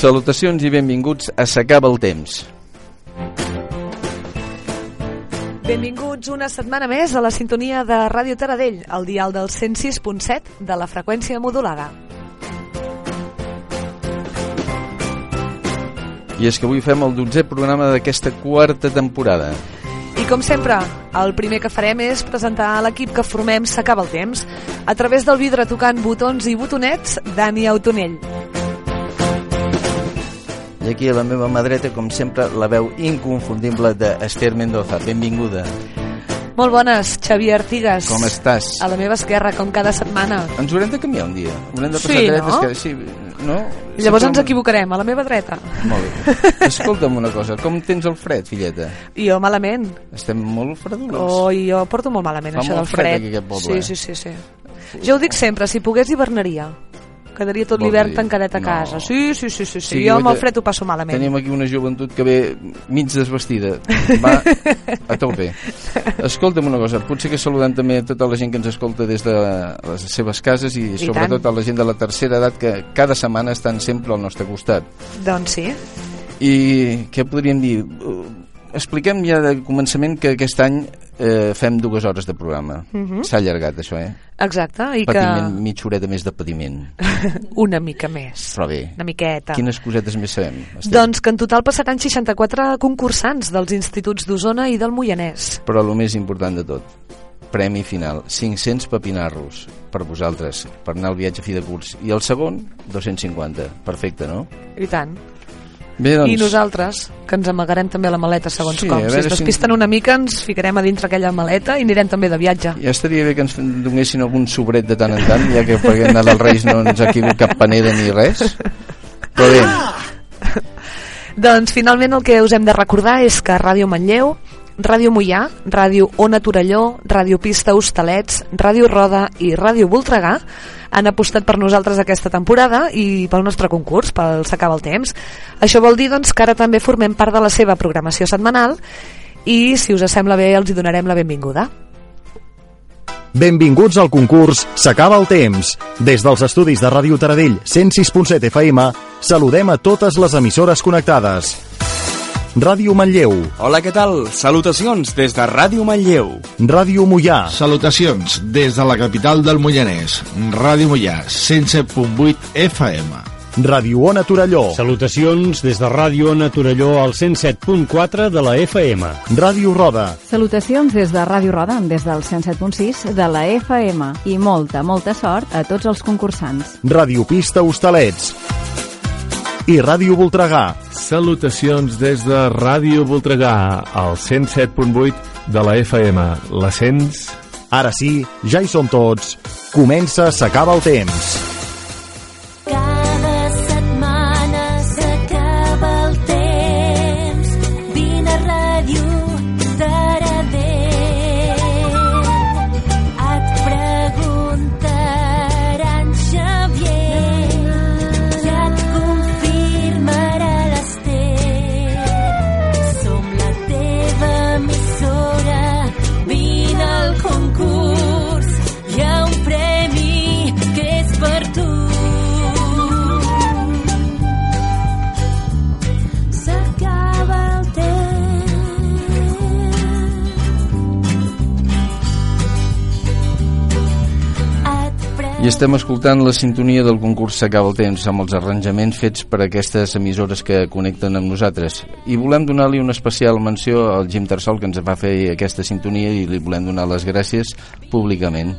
Salutacions i benvinguts a S'acaba el temps. Benvinguts una setmana més a la sintonia de Ràdio Taradell, al dial del 106.7 de la freqüència modulada. I és que avui fem el 12è programa d'aquesta quarta temporada. I com sempre, el primer que farem és presentar a l'equip que formem S'acaba el temps, a través del vidre tocant botons i botonets, Dani Autonell. I aquí a la meva mà dreta, com sempre, la veu inconfundible d'Ester Mendoza. Benvinguda. Molt bones, Xavier Artigas. Com estàs? A la meva esquerra, com cada setmana. Ens haurem de canviar un dia. Haurem de passar Sí, dretes no? que... Sí, no? I llavors ens equivocarem, a la meva dreta. Molt bé. Escolta'm una cosa, com tens el fred, filleta? Jo malament. Estem molt fredulos. Oh, jo porto molt malament Fa això molt del fred fred. aquí aquest poble, sí, eh? sí, sí, sí. Jo ho dic sempre, si pogués hivernaria. Quedaria tot l'hivern tancadet a No. casa. Sí, sí, sí, sí, sí. Sí, jo amb el fred ho passo malament. Tenim aquí una joventut que ve mig desvestida. Va a tope. Escolta'm una cosa, potser que saludem també a tota la gent que ens escolta des de les seves cases i, I sobretot a la gent de la tercera edat que cada setmana estan sempre al nostre costat. Doncs sí. I què podríem dir? Uh, Expliquem ja de començament que aquest any eh, fem dues hores de programa. Mhm. S'ha allargat això, eh? Exacte, i Patiment, que mitja horeta més de patiment. una mica més. Però bé, Una miqueta. quines cosetes més sabem? Estem? Doncs que en total passaran 64 concursants dels instituts d'Osona i del Moianès. Però el més important de tot, premi final, 500 papinarros per vosaltres, per anar al viatge a fi de curs. I el segon, 250. Perfecte, no? I tant. Bé, doncs... I nosaltres, que ens amagarem també a la maleta segons Sí, com. Si es si- despisten una mica ens ficarem a dintre aquella maleta i anirem també de viatge. Ja estaria bé que ens donessin algun sobret de tant en tant, ja que per anar dels Reis no ens ha equivocat cap panera ni res. Però bé, Doncs finalment el que us hem de recordar és que Ràdio Manlleu, Ràdio Mollà, Ràdio Ona Torelló, Ràdio Pista Hostalets, Ràdio Roda i Ràdio Voltregà han apostat per nosaltres aquesta temporada i pel nostre concurs, pel S'acaba el temps. Això vol dir doncs, que ara també formem part de la seva programació setmanal i, si us sembla bé, els hi donarem la benvinguda. Benvinguts al concurs S'acaba el temps. Des dels estudis de Ràdio Taradell 106.7 FM, saludem a totes les emissores connectades. Ràdio Manlleu, Hola, què tal? Salutacions des de Ràdio Manlleu. Ràdio Mollà, Salutacions des de la capital del Moianès, Ràdio Mollà, 107.8 FM. Ràdio Ona Torelló, Salutacions des de Ràdio Ona Torelló al 107.4 de la FM. Ràdio Roda, Salutacions des de Ràdio Roda, des del 107.6 de la FM i molta, molta sort a tots els concursants. Ràdio Pista Hostalets i Ràdio Voltregà. Salutacions des de Ràdio Voltregà, al 107.8 de la FM. La sents? Ara sí, ja hi som tots. Comença S'acaba el temps. Estem escoltant la sintonia del concurs S'acaba el temps amb els arranjaments fets per aquestes emissores que connecten amb nosaltres. I volem donar-li una especial menció al Jim Tarsol que ens va fer aquesta sintonia i li volem donar les gràcies públicament.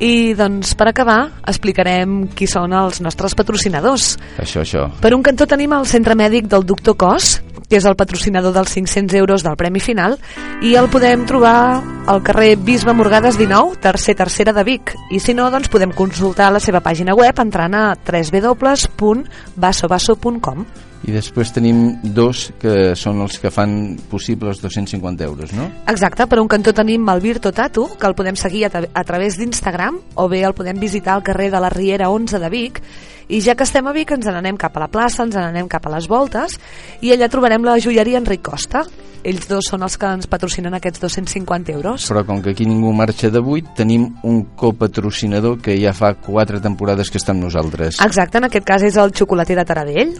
I doncs per acabar explicarem qui són els nostres patrocinadors. Això, això. Per un cantó tenim el Centre Mèdic del Doctor Cos, que és el patrocinador dels 500 euros del Premi Final, i el podem trobar al carrer Bisbe Morgades 19, tercer tercera de Vic. I si no, doncs podem consultar la seva pàgina web entrant a www.basobaso.com. I després tenim dos que són els que fan possible els 250 euros, no? Exacte, per un cantó tenim el Virto Tatu, que el podem seguir a, tra- a través d'Instagram, o bé el podem visitar al carrer de la Riera 11 de Vic, i ja que estem a Vic ens n'anem cap a la plaça, ens n'anem cap a les voltes, i allà trobarem la joieria Enric Costa. Ells dos són els que ens patrocinen aquests 250 euros. Però com que aquí ningú marxa de 8, tenim un copatrocinador que ja fa 4 temporades que està amb nosaltres. Exacte, en aquest cas és el xocolater de Taradell.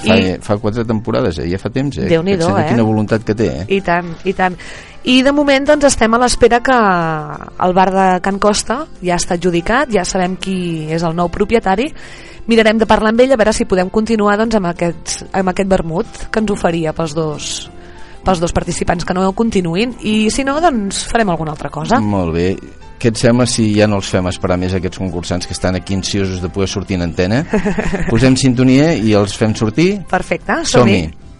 Fa, I- fa 4 temporades, eh? Ja fa temps, eh? Pensa de eh? Quina voluntat que té, eh? I tant, i tant. I de moment doncs, estem a l'espera que el bar de Can Costa ja està adjudicat, ja sabem qui és el nou propietari, mirarem de parlar amb ell a veure si podem continuar doncs, amb, aquests, amb aquest vermut que ens oferia pels dos, pels dos participants que no continuïn i si no, doncs farem alguna altra cosa. Molt bé. Què et sembla si ja no els fem esperar més aquests concursants que estan aquí ansiosos de poder sortir en antena? Posem sintonia i els fem sortir? Perfecte, som-hi. I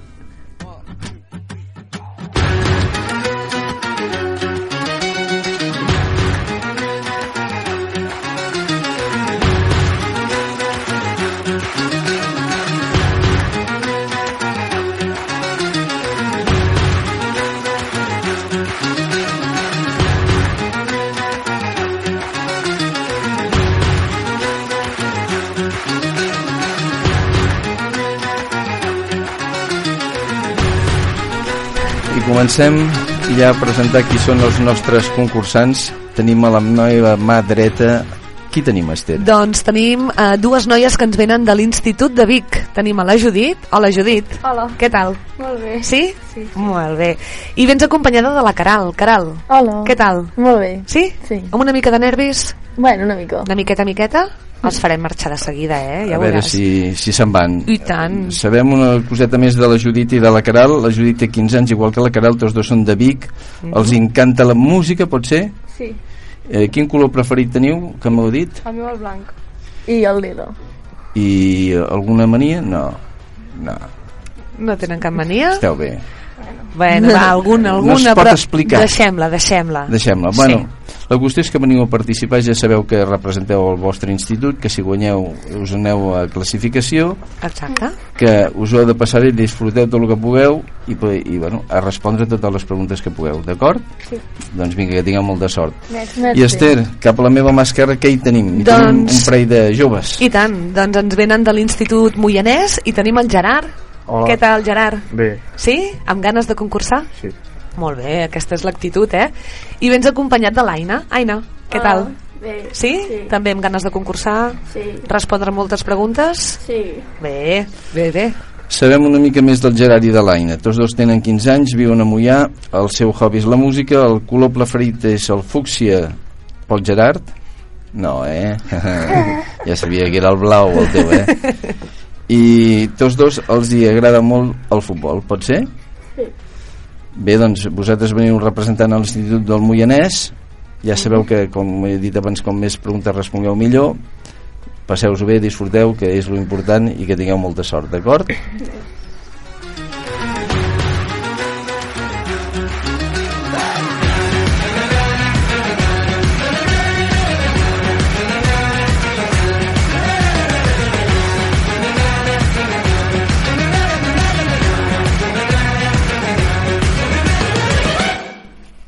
comencem ja a presentar qui són els nostres concursants. Tenim a la meva mà dreta... Qui tenim, Esther? Doncs tenim eh, dues noies que ens venen de l'Institut de Vic. Tenim a la Judit. Hola, Judit. Hola. Què tal? Molt bé. Sí? Sí. Molt bé. I vens acompanyada de la Caral. Caral, Hola. què tal? Molt bé. Sí? Sí. Amb una mica de nervis? Bueno, una mica. Una miqueta, miqueta? Els farem marxar de seguida, eh? Ja a veure veuràs. si, si se'n van. I tant. Sabem una coseta més de la Judit i de la Caral. La Judit té 15 anys, igual que la Caral, tots dos són de Vic. Mhm. Els encanta la música, pot ser? Sí. Eh, quin color preferit teniu, que m'heu dit? El meu el blanc. I el lila. I alguna mania? No. No, No tenen cap mania? esteu bé. Bueno, va, alguna, No alguna, es pot però explicar. deixem-la, deixem-la. Deixem-la. Bueno, la qüestió és que veniu a participar, ja sabeu que representeu el vostre institut, que si guanyeu us aneu a classificació, Exacte. que us heu de passar i disfruteu tot el que pugueu i, i bueno, a respondre totes les preguntes que pugueu, d'acord? Sí. Doncs vinga, que tingueu molta sort. Merci. I Esther, cap a la meva mà esquerra, què hi tenim? Hi tenim Doncs- un parell de joves. I tant, doncs ens venen de l'Institut Moianès i tenim el Gerard. Hola. Què tal, Gerard? Bé, Sí? Amb ganes de concursar? sí. Molt bé, aquesta és l'actitud, eh? I vens acompanyat de l'Aina. Aina, què Hola. tal? Bé. Sí? Sí. També amb ganes de concursar? Sí. Respondre moltes preguntes? Sí. Bé, bé, bé. Sabem una mica més del Gerard i de l'Aina. Tots dos tenen 15 anys, viuen a Mollà, el seu hobby és la música, el color preferit és el fúcsia pel Gerard? No, eh? ja sabia que era el blau el teu, eh? I tots dos els hi agrada molt el futbol, pot ser? Sí. Bé, doncs vosaltres veniu representant a l'Institut del Moianès, ja sabeu que, com he dit abans, com més preguntes respongueu millor, passeu-vos bé, disfruteu, que és lo important, i que tingueu molta sort, d'acord?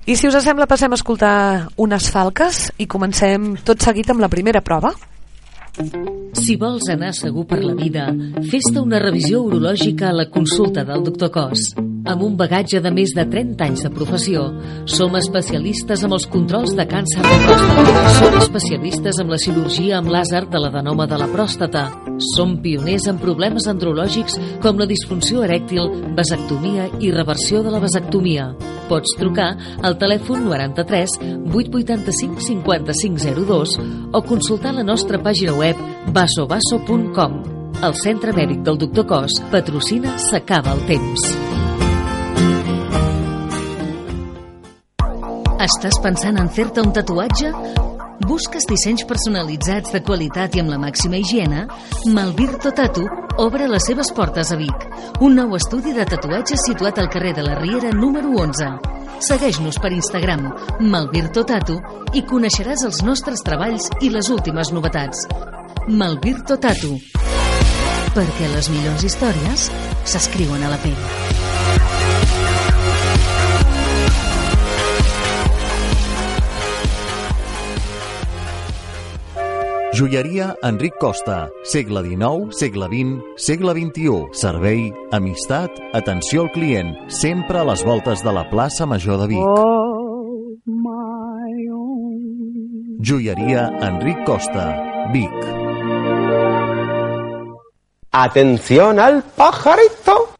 I si us sembla passem a escoltar unes falques i comencem tot seguit amb la primera prova. Si vols anar segur per la vida, fes-te una revisió urològica a la consulta del doctor Cos. Amb un bagatge de més de 30 anys de professió, som especialistes amb els controls de càncer de pròstata. Som especialistes amb la cirurgia amb làser de l'adenoma de la pròstata. Som pioners en problemes andrològics com la disfunció erèctil, vasectomia i reversió de la vasectomia. Pots trucar al telèfon 93 885 5502 o consultar la nostra pàgina web vasovaso.com. El Centre Mèdic del Doctor Cos patrocina S'acaba el temps. Estàs pensant en fer-te un tatuatge? Busques dissenys personalitzats de qualitat i amb la màxima higiene? Malvirto Tatu obre les seves portes a Vic. Un nou estudi de tatuatges situat al carrer de la Riera número 11. Segueix-nos per Instagram, Malvirto Tatu, i coneixeràs els nostres treballs i les últimes novetats. Malvirto Tatu. perquè les millors històries s'escriuen a la pell. Joieria Enric Costa, segle XIX, segle XX, segle XXI. Servei, amistat, atenció al client, sempre a les voltes de la plaça Major de Vic. Joieria Enric Costa, Vic. Atención al pajarito.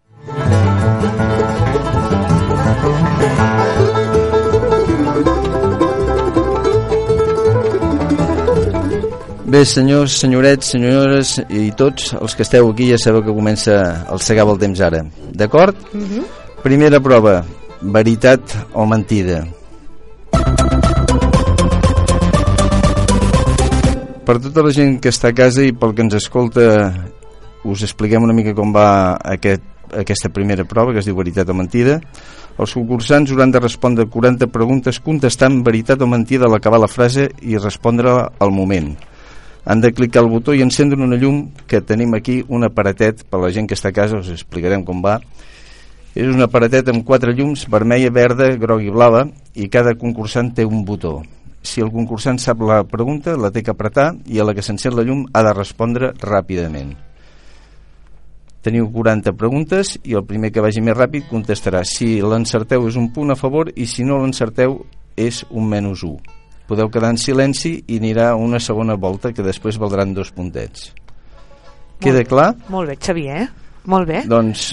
Bé, senyors, senyorets, senyores i tots els que esteu aquí ja sabeu que comença el Segava el temps ara. D'acord? Mhm. Primera prova, veritat o mentida. Per tota la gent que està a casa i pel que ens escolta us expliquem una mica com va aquest, aquesta primera prova que es diu veritat o mentida. Els concursants hauran de respondre 40 preguntes contestant veritat o mentida a l'acabar la frase i respondre al moment han de clicar el botó i encendre una llum que tenim aquí, un aparatet per la gent que està a casa, us explicarem com va. És un aparatet amb quatre llums vermella, verda, groga i blava i cada concursant té un botó. Si el concursant sap la pregunta la té que apretar i a la que s'encén la llum ha de respondre ràpidament. Teniu 40 preguntes i el primer que vagi més ràpid contestarà. Si l'encerteu és un punt a favor i si no l'encerteu és un menys 1 podeu quedar en silenci i anirà una segona volta que després valdran dos puntets queda Molt- clar? Molt bé, Xavier. Molt bé. doncs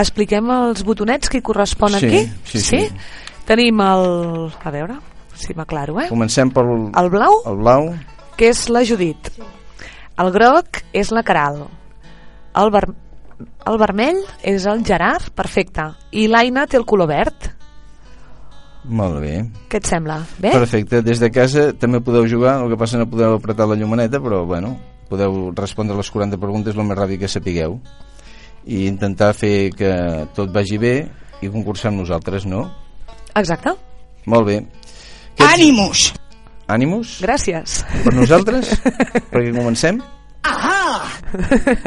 Expliquem els botonets que hi correspon Sí, aquí? sí, sí. Tenim el... A veure, si m'aclaro, eh? comencem pel El blau, el blau que és la Judit. El groc és la Caral. El, ver... el vermell és el Gerard, perfecte. I l'Aina té el color verd. Molt bé Què et sembla? Bé? Perfecte, des de casa també podeu jugar, el que passa no podeu apretar la llumaneta, però bueno, podeu respondre les 40 preguntes el més ràpid que sapigueu i intentar fer que tot vagi bé i concursar amb nosaltres, no? Exacte. Molt bé. Ànimus! Ànimus? Gràcies. Per nosaltres? Perquè comencem?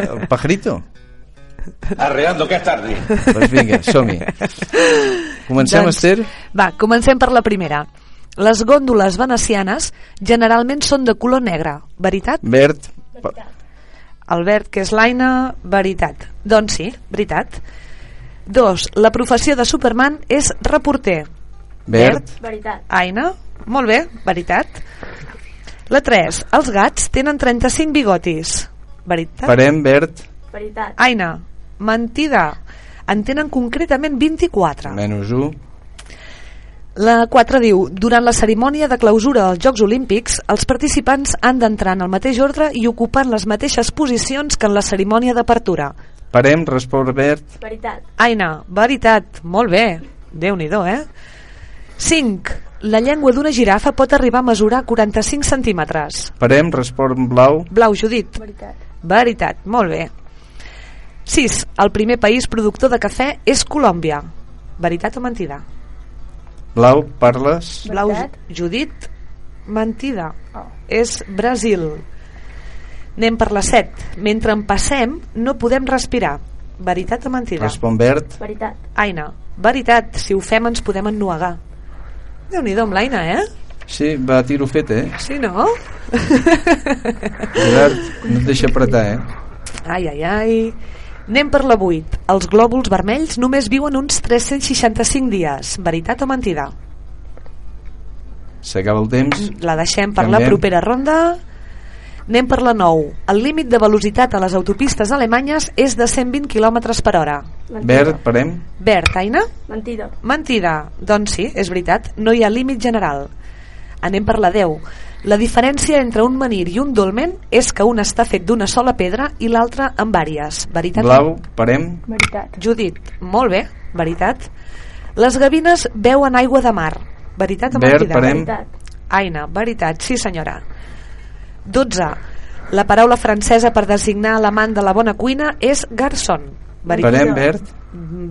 El pajarito? Arreando que es tarde. Doncs vinga, som-hi. Comencem, Doncs, Esther? Va, comencem per la primera. Les gòndoles venecianes generalment són de color negre, veritat? Verd, pa- El verd, que és l'Aina, veritat. Doncs sí, veritat. Dos, la professió de Superman és reporter. verd, Veritat. Aina, molt bé, veritat. La 3, els gats tenen 35 bigotis. Veritat? parem, verd, Veritat. Aina, mentida. En tenen concretament 24. menys 1, La 4 diu, durant la cerimònia de clausura als Jocs Olímpics, els participants han d'entrar en el mateix ordre i ocupant les mateixes posicions que en la cerimònia d'apertura. parem, respon verd, Veritat. Aina, veritat, molt bé. déu nhi eh? 5. La llengua d'una girafa pot arribar a mesurar 45 centímetres. parem, respon blau, Blau, Judit. Veritat. Veritat, molt bé. 6. El primer país productor de cafè és Colòmbia. Veritat o mentida? blau, parles, Blau, Veritat. Judit, mentida. Oh. És Brasil. Anem per la 7. Mentre en passem, no podem respirar. Veritat o mentida? respon verd, Veritat. Aina, veritat, si ho fem ens podem ennuegar. Déu-n'hi-do amb l'Aina, eh? sí, va a tiro fet, eh? Sí, no? Gerard, no et deixa apretar, eh? Ai, ai, ai. Anem per la 8. Els glòbuls vermells només viuen uns 365 dies. Veritat o mentida? S'acaba el temps. La deixem per la Canviem. propera ronda. Anem per la 9. El límit de velocitat a les autopistes alemanyes és de 120 km per hora. Verd, parem. Verd, Aina? Mentida. Mentida. Doncs sí, és veritat, no hi ha límit general. Anem per la 10. La diferència entre un menhir i un dolmen és que un està fet d'una sola pedra i l'altre amb vàries. Veritat? Blau, parem. Veritat. Judit, molt bé, veritat. Les gavines beuen aigua de mar. Veritat o mentida? parem. Veritat. Aina, veritat, sí senyora. 12. La paraula francesa per designar l'amant de la bona cuina és garçon. Veritat? Parem, verd.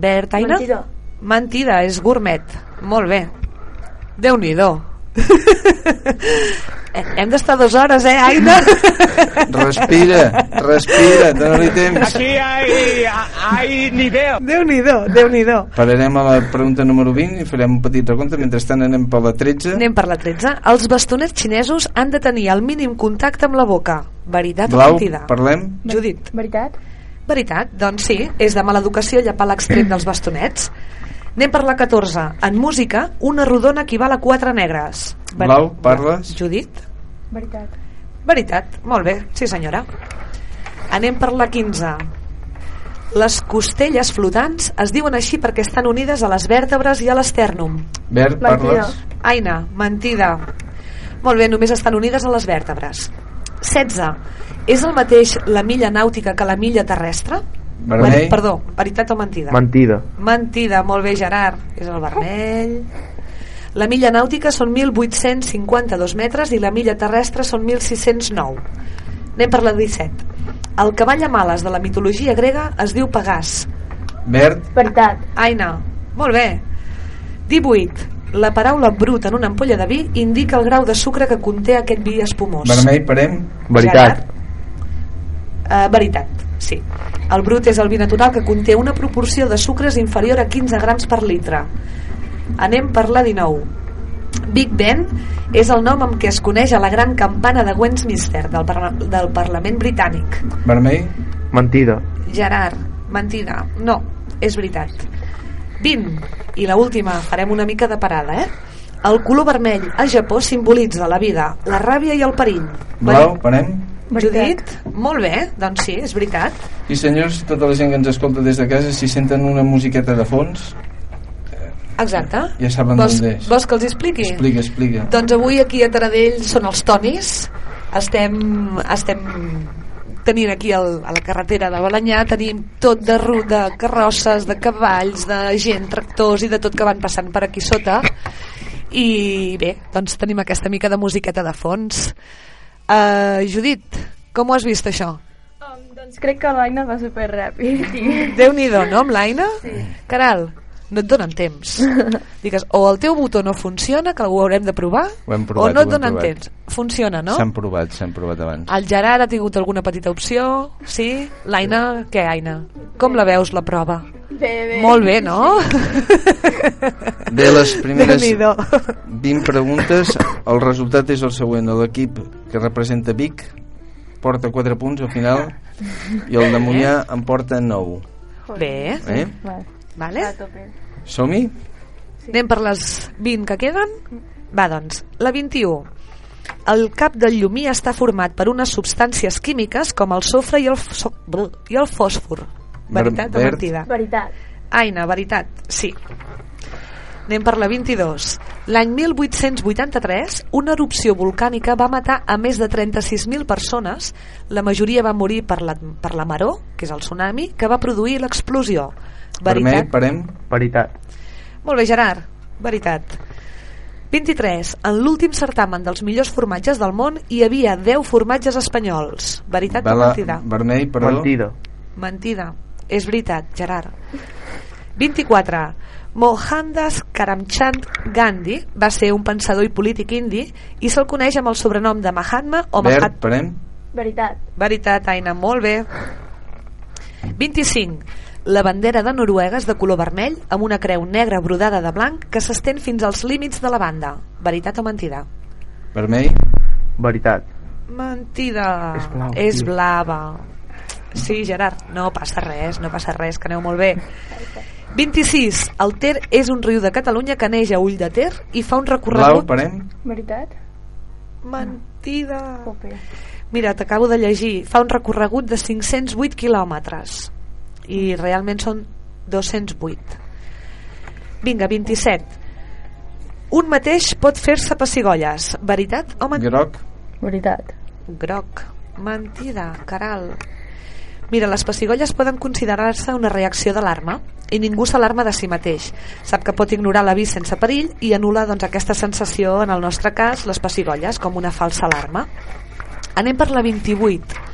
Verd, Aina? Mentida. Mentida, és gourmet. Molt bé. Déu-n'hi-do. Eh, hem d'estar dues hores, eh, Aina? Respira, respira, dona-li temps. Aquí hay, hay nivel. Déu-n'hi-do, Déu-n'hi-do. Pararem a la pregunta número 20 i farem un petit recompte. Mentrestant anem per la 13. Anem per la 13. Els bastonets xinesos han de tenir el mínim contacte amb la boca. Veritat o Blau, mentida? parlem? Judit. Veritat? Veritat, doncs sí, és de mala educació llepar l'extrem dels bastonets. Anem per la 14. En música, una rodona equival a quatre negres. Veri- Blau, parles? Judit. Veritat. Veritat, molt bé, sí senyora. Anem per la 15. Les costelles flotants es diuen així perquè estan unides a les vèrtebres i a l'estèrnum. Bert, parles? Aina, mentida. Molt bé, només estan unides a les vèrtebres. 16. És el mateix la milla nàutica que la milla terrestre? Vermell. Ver- Perdó, veritat o mentida? Mentida. Mentida, molt bé Gerard, és el vermell. La milla nàutica són 1.852 metres i la milla terrestre són 1.609. Anem per la 17. El cavall amb ales de la mitologia grega es diu Pegàs. Bert, Veritat. Aina, molt bé. 18. La paraula brut en una ampolla de vi indica el grau de sucre que conté aquest vi espumós. vermell, parem? Veritat. Uh, veritat, sí. El brut és el vi natural que conté una proporció de sucres inferior a 15 grams per litre. Anem per la 19. Big Ben és el nom amb què es coneix a la gran campana de Westminster del, parla del Parlament britànic. Vermell? Mentida. Gerard, mentida. No, és veritat. 20. I la última, farem una mica de parada, eh? El color vermell a Japó simbolitza la vida, la ràbia i el perill. Blau, parem? Judit, molt bé, doncs sí, és veritat. I senyors, tota la gent que ens escolta des de casa, si senten una musiqueta de fons, Exacte. ja saben vols, d'on és. vols que els expliqui? Explica, explica. Doncs avui aquí a Taradell són els Tonis. Estem, estem tenint aquí el, a la carretera de Balanyà tenim tot de, de carrosses, de cavalls, de gent, tractors i de tot que van passant per aquí sota i bé, doncs tenim aquesta mica de musiqueta de fons uh, Judit, com ho has vist això? Um, doncs crec que l'Aina va super ràpid. Déu-n'hi-do, no, amb l'Aina? Sí. Caral, no et donen temps. Digues, o el teu botó no funciona, que ho haurem de provar, Ho hem o provat, no et donen provat. temps. Funciona, no? S'han provat, s'han provat abans. El Gerard ha tingut alguna petita opció, sí? L'Aina, què, Aina? Com la veus, la prova? Bé, bé. Molt bé, no? De les primeres Déu-n'hi-do. 20 preguntes, el resultat és el següent. L'equip que representa Vic porta 4 punts al final i el de Mollà en porta 9. Bé. Eh? Vale. Som-hi? Anem per les 20 que queden? Va, doncs, la 21. El cap del llumí està format per unes substàncies químiques com el sofre i el, bl- i el fòsfor. Veritat o Bert. mentida? Veritat. Aina, veritat, sí. Anem per la 22. L'any 1883, una erupció volcànica va matar a més de 36.000 persones. La majoria va morir per la, per la maró, que és el tsunami, que va produir l'explosió. Veritat? parem? Veritat. Molt bé, Gerard. Veritat. 23. En l'últim certamen dels millors formatges del món hi havia 10 formatges espanyols. Veritat o Bala, mentida? vermell, perdó. Mentida. Mentida. És veritat, Gerard. 24. Mohandas Karamchand Gandhi va ser un pensador i polític indi i se'l coneix amb el sobrenom de Mahatma o Bert, Mahat... parem? Veritat. Veritat, Aina, molt bé. 25. La bandera de Noruega és de color vermell amb una creu negra brodada de blanc que s'estén fins als límits de la banda. Veritat o mentida? Vermell? Veritat. Mentida. És blau, És blava. Sí, Gerard, no passa res, no passa res, que aneu molt bé. 26. El Ter és un riu de Catalunya que neix a Ull de Ter i fa un Blau, recorregut... parem? Veritat. Mentida. Tope. Mira, t'acabo de llegir. Fa un recorregut de 508 quilòmetres i realment són 208. Vinga, 27. Un mateix pot fer-se pessigolles. Veritat o mentida? Groc? Veritat. Groc. Mentida, caral. Mira, les pessigolles poden considerar-se una reacció d'alarma i ningú s'alarma de si mateix. Sap que pot ignorar l'avís sense perill i anul·la doncs, aquesta sensació, en el nostre cas, les pessigolles, com una falsa alarma. Anem per la 28.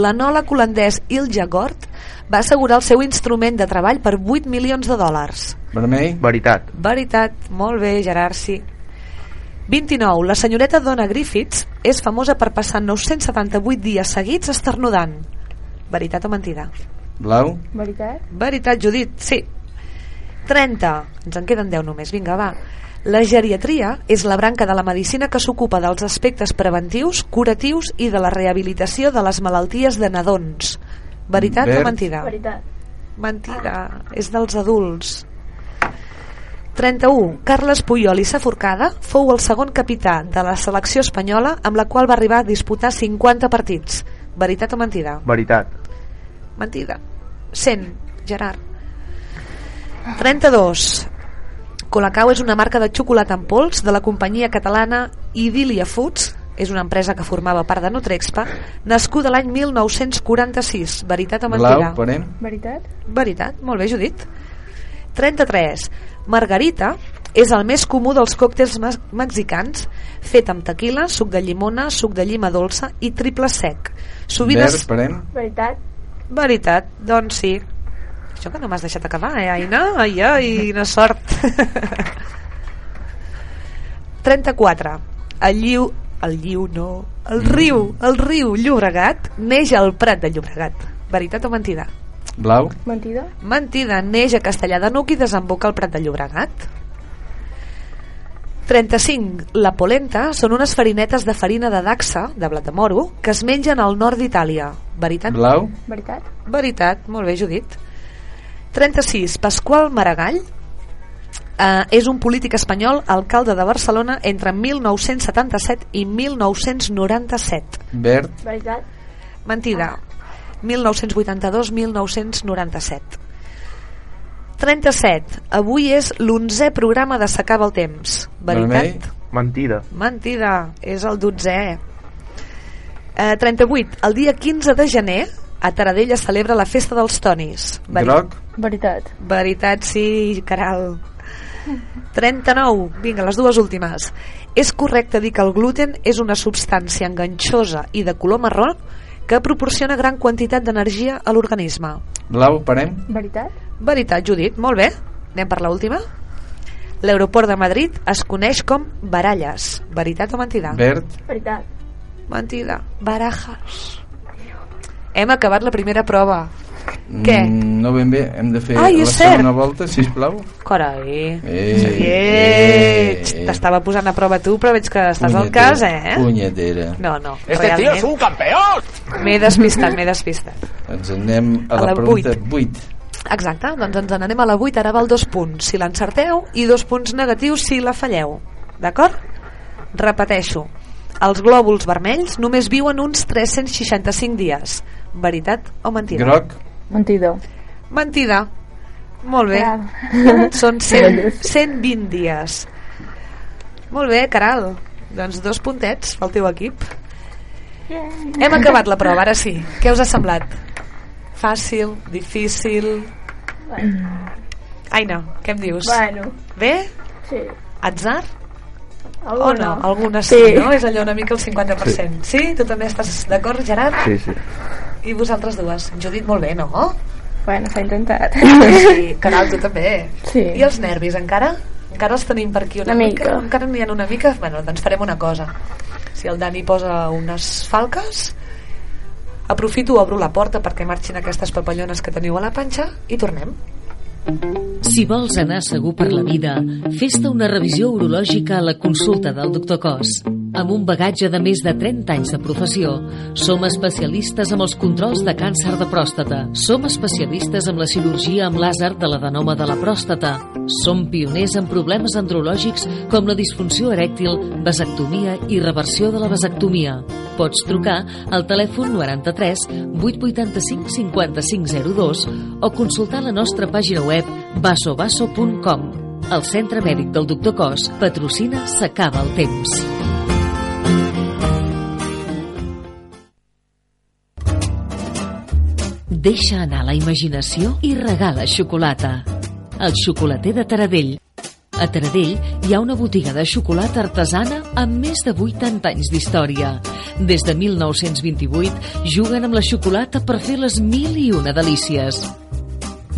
L'anòleg holandès Ilja Gort va assegurar el seu instrument de treball per 8 milions de dòlars. Vermell? Veritat. Veritat, molt bé, Gerard, sí. 29. La senyoreta Donna Griffiths és famosa per passar 978 dies seguits esternudant. Veritat o mentida? Blau? Veritat? Veritat, Judit, sí. 30. Ens en queden 10 només, vinga, va. La geriatria és la branca de la medicina que s'ocupa dels aspectes preventius, curatius i de la rehabilitació de les malalties de nadons. Veritat Verd. o mentida? Veritat. Mentida, és dels adults. 31. Carles Puyol i Saforcada fou el segon capità de la selecció espanyola amb la qual va arribar a disputar 50 partits. Veritat o mentida? Veritat. Mentida. 100, Gerard. 32. Colacao és una marca de xocolata en pols de la companyia catalana Idilia Foods, és una empresa que formava part de Nutrexpa, nascuda l'any 1946. Veritat o mentida? Blau, parem? Veritat? Veritat, molt bé, Judit. 33. Margarita és el més comú dels còctels me- mexicans, fet amb tequila, suc de llimona, suc de llima dolça i triple sec. Sovint Verd, es... parem? Veritat? Veritat, doncs sí. Això que no m'has deixat acabar, eh, Aina? Ai, ai, quina sort. 34. El lliu... El lliu no... El riu, el riu Llobregat neix al Prat de Llobregat. Veritat o mentida? Blau? Mentida? Mentida, neix a Castellà de Nuc i desemboca al Prat de Llobregat. 35. La polenta són unes farinetes de farina de daxa, de blat de moro, que es mengen al nord d'Itàlia. Veritat? Blau? Veritat? Veritat, molt bé, Judit. 36. Pasqual Maragall eh, és un polític espanyol, alcalde de Barcelona entre 1977 i 1997. Verd? Veritat? Mentida. 1982-1997. 37. Avui és l'onzè programa de S'acaba el temps. Veritat? Mentida. Mentida, és el 12è. Eh, 38. El dia 15 de gener a Taradell es celebra la festa dels tonis. Groc? Veritat. Veritat, sí, caral. 39. Vinga, les dues últimes. És correcte dir que el gluten és una substància enganxosa i de color marró que proporciona gran quantitat d'energia a l'organisme. Blau, parem? Veritat? Veritat, Judit, molt bé. Anem per l'última. L'aeroport de Madrid es coneix com Baralles. Veritat o mentida? Verd? Veritat. Mentida. Barajas. Hem acabat la primera prova. Què? Mm, no ben bé, hem de fer Ai, la segona volta, sisplau. Carai. Eh, Eh, eh, T'estava posant a prova tu, però veig que estàs al Punyetera, cas, eh? Punyetera. No, no, Este tío es realment. un campeón. M'he despistat, m'he despistat. Ens anem a, A la, la pregunta vuit. 8. Exacte, doncs ens n'anem a la 8, ara val dos punts si l'encerteu i dos punts negatius si la falleu. D'acord? Repeteixo. Els glòbuls vermells només viuen uns 365 dies. Veritat o mentida? Groc? Mentida. Mentida. Molt bé. Bravo. Són 100, 120 dies. Molt bé, Caral. Doncs dos puntets pel teu equip. Hem acabat la prova, ara sí. Què us ha semblat? Fàcil, difícil... Aina, què em dius? Bueno. Bé? Sí. Atzar? Alguna. O no? Algunes sí, Sí. no? És allò una mica el 50%. Sí? sí? Tu també estàs d'acord, Gerard? Sí, sí. I vosaltres dues? Judit, molt bé, no? Bueno, s'ha intentat. Sí, Caral, tu també. Sí. I els nervis, encara? Encara els tenim per aquí una, Una mica. mica. Encara n'hi ha una mica? Bueno, doncs farem una cosa. Si el Dani posa unes falques, aprofito, obro la porta perquè marxin aquestes papallones que teniu a la panxa i tornem. Si vols anar segur per la vida, fes-te una revisió urològica a la consulta del doctor Cos. Amb un bagatge de més de 30 anys de professió, som especialistes amb els controls de càncer de pròstata. Som especialistes amb la cirurgia amb làser de l'adenoma de la pròstata. Som pioners en problemes andrològics com la disfunció erèctil, vasectomia i reversió de la vasectomia. Pots trucar al telèfon 93 885 5502 o consultar la nostra pàgina web vasovaso.com. El Centre Mèdic del Doctor Cos patrocina S'acaba el temps. Deixa anar la imaginació i regala xocolata. El xocolater de Taradell. A Taradell hi ha una botiga de xocolata artesana amb més de 80 anys d'història. Des de 1928 juguen amb la xocolata per fer les mil i una delícies.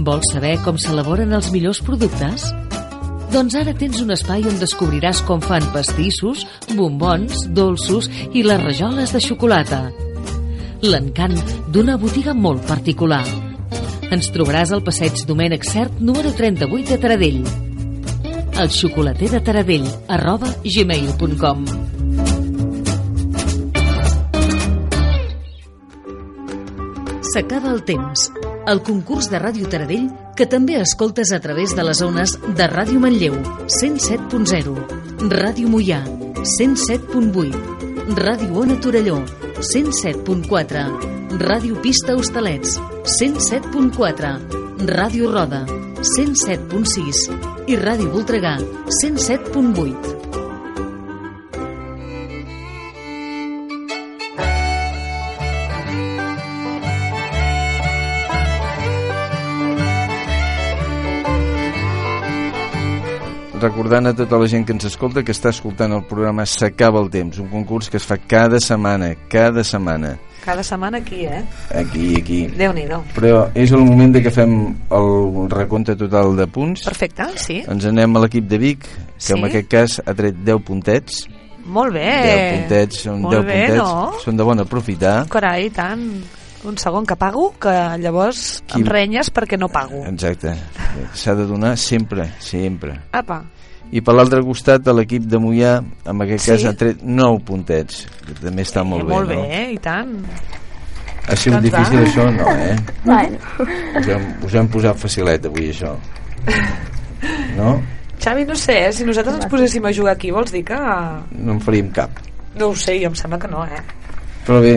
Vols saber com s'elaboren els millors productes? Doncs ara tens un espai on descobriràs com fan pastissos, bombons, dolços i les rajoles de xocolata. L'encant d'una botiga molt particular. Ens trobaràs al passeig Domènec Cert número 38 de Taradell. El xocolater de Taradell arroba gmail.com S'acaba el temps. El concurs de Ràdio Taradell que també escoltes a través de les zones de Ràdio Manlleu, 107.0, Ràdio Mollà, 107.8, Ràdio Ona Torelló, 107.4, Ràdio Pista Hostalets, 107.4, Ràdio Roda, 107.6 i Ràdio Voltregà, 107.8. recordant a tota la gent que ens escolta que està escoltant el programa S'acaba el temps, un concurs que es fa cada setmana, cada setmana. Cada setmana aquí, eh? Aquí, aquí. Déu-n'hi-do. Però és el moment de que fem el recompte total de punts. Perfecte, sí. Ens anem a l'equip de Vic, que Sí. en aquest cas ha tret 10 puntets. Molt bé. 10 puntets, són Molt 10 bé, puntets. no? Són de bon aprofitar. Carai, tant. Un segon que pago, que llavors Qui- em renyes perquè no pago. Exacte. S'ha de donar sempre, sempre. Apa. I per l'altre costat, a l'equip de Mollà, en aquest Sí. cas ha tret 9 puntets. Que també està molt Eh, bé, molt no? bé, i tant. Ha sigut Doncs va. difícil això, no, eh? Bueno. Us hem, us hem posat facilet avui, això. No? Xavi, no sé, eh? si nosaltres ens poséssim a jugar aquí, vols dir que... No en faríem cap. No ho sé, jo em sembla que no, eh? Però bé,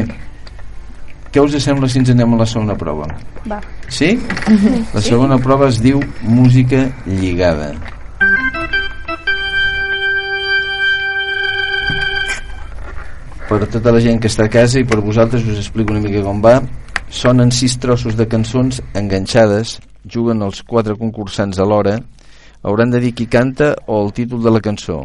què us sembla si ens anem a la segona prova? Va. Sí? La segona prova es diu música lligada. Per tota la gent que està a casa i per vosaltres us explico una mica com va. Sonen sis trossos de cançons enganxades, juguen els quatre concursants alhora, hauran de dir qui canta o el títol de la cançó,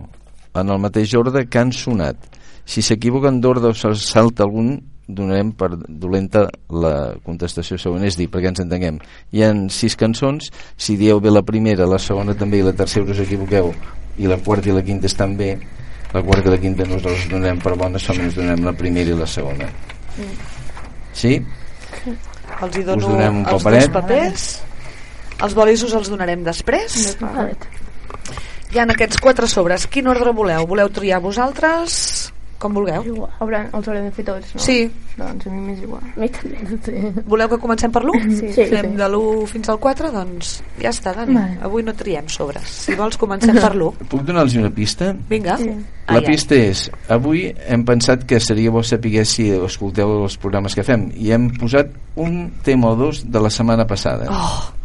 en el mateix ordre que han sonat. Si s'equivoquen d'ordre o se'ls salta algun, donarem per dolenta la contestació següent, és dir, perquè ens entenguem. Hi han sis cançons, si dieu bé la primera, la segona també i la tercera us equivoqueu, i la quarta i la quinta estan bé, la quarta i la quinta nosaltres donem per bones, us donem la primera i la segona. Sí? Els hi dono Us donem un els paperet. dos papers. Els bolis us els donarem després. Hi ha aquests quatre sobres. Quin ordre voleu? Voleu triar vosaltres? Com vulgueu. Haurem, els haurem de fer tots, no? Sí. Doncs a mi m'és igual. A mi també. Sí. Voleu que comencem per l'1? Sí. Sí. Fem de l'1 fins al 4? Doncs ja està, Dani. Vale. Avui no triem sobres. Si vols, comencem per l'1. Puc donar-los una pista? Vinga. La pista és, avui hem pensat que seria bo saber si escolteu els programes que fem i hem posat un tema o dos de la setmana passada Oh.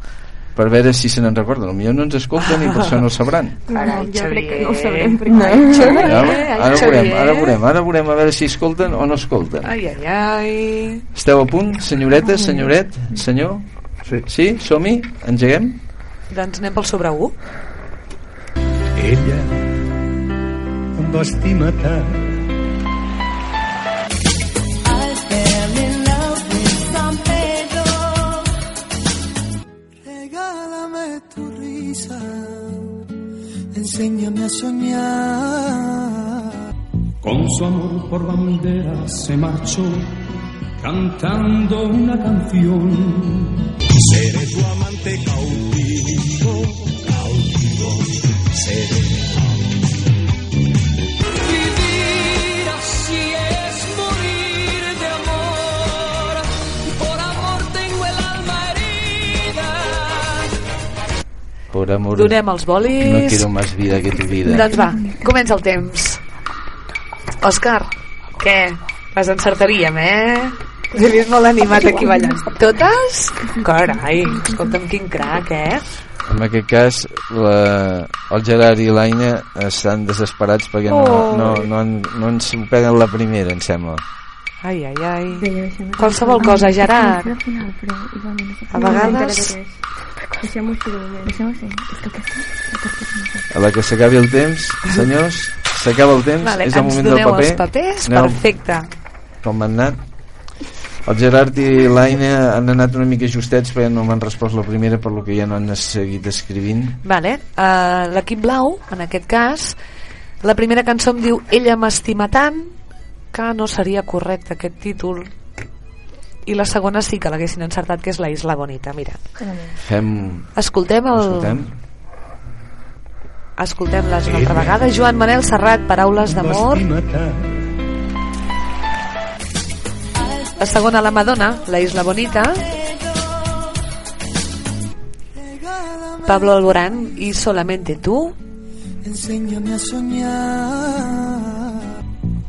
Per veure si se n'en recorden potser no ens escolten i per això no ho sabran Carai, jo crec que no ho sabrem perquè... Ai, Xavier, ara, ara veurem, ara veurem ara veurem a veure si escolten o no escolten Ai, ai, ai. esteu a punt, senyoreta, senyoret senyor? Sí, sí? som-hi? engeguem? Doncs anem pel sobre 1. Ella em va estimar tant enséñame a soñar. Con su amor por bandera se marchó cantando una canción. Seré tu amante cautivo, cautivo, seré. Por amor Donem els bolis. no quiero más vida que tu vida Doncs va, comença el temps. Òscar, què? Les encertaríem, eh? He vist molt animat aquí ballant. Totes? Carai, escolta'm, quin crac, eh? En aquest cas, la, el Gerard i l'Aina estan desesperats perquè no, Oh. no, no, en- no ens peguen la primera, em sembla. Ai, ai, ai. Qualsevol cosa, Gerard. Al final, però igualment... A vegades- Deixem-ho així. Deixem-ho així. A la que s'acabi el temps, senyors, s'acaba el temps, Vale, és el moment del doneu paper. els papers, Aneu perfecte. Com han anat? El Gerard i l'Aina han anat una mica justets perquè no m'han respost la primera per lo que ja no han seguit escrivint. Vale. Uh, L'equip blau, en aquest cas, la primera cançó em diu Ella m'estima tant, que no seria correcte aquest títol. I la segona sí que l'haguessin encertat, que és La Isla Bonita. Mira, Fem... escoltem el... Escoltem. Escoltem-les una altra vegada. Joan Manel Serrat, Paraules d'amor. La segona, La Madonna, La Isla Bonita. Pablo Alborán y Solamente tú. Enséñame a soñar.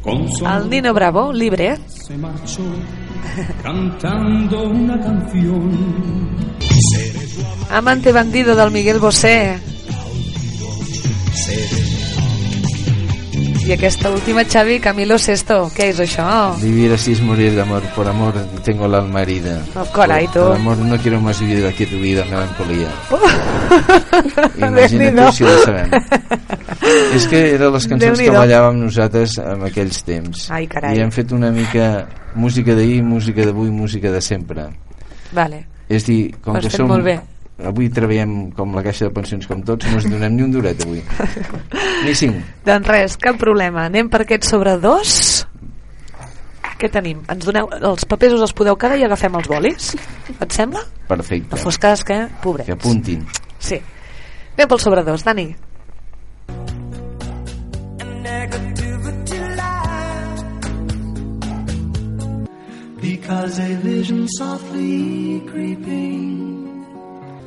El Nino Bravo, Libre. se marchó cantando una canción. Amante bandido del Miguel Bosé. I aquesta última, Xavi, Camilo Sesto. Què és això? Vivir así es morir de amor. Por amor tengo el alma herida. Oh, caray, por, tú. por amor no quiero más vivir aquí tu vida, melancolía. Déu-n'hi-do. Imagina't tu si ho sabem. És que eren les cançons que ballàvem nosaltres en aquells temps. Ai, carai. I hem fet una mica música d'ahir, música d'avui, música de sempre. Vale. És dir, com Ho has que fet som... Avui treballem com la caixa de pensions com tots, no ens donem ni un duret avui. Ni cinc. Doncs res, cap problema. Anem per aquest sobre dos. Què tenim? Ens doneu, els papers us els podeu quedar i agafem els bolis? Et sembla? Perfecte. No fos cas que, pobrets. Que apuntin. Sí. Anem pel sobre dos, Dani. Because a vision softly creeping.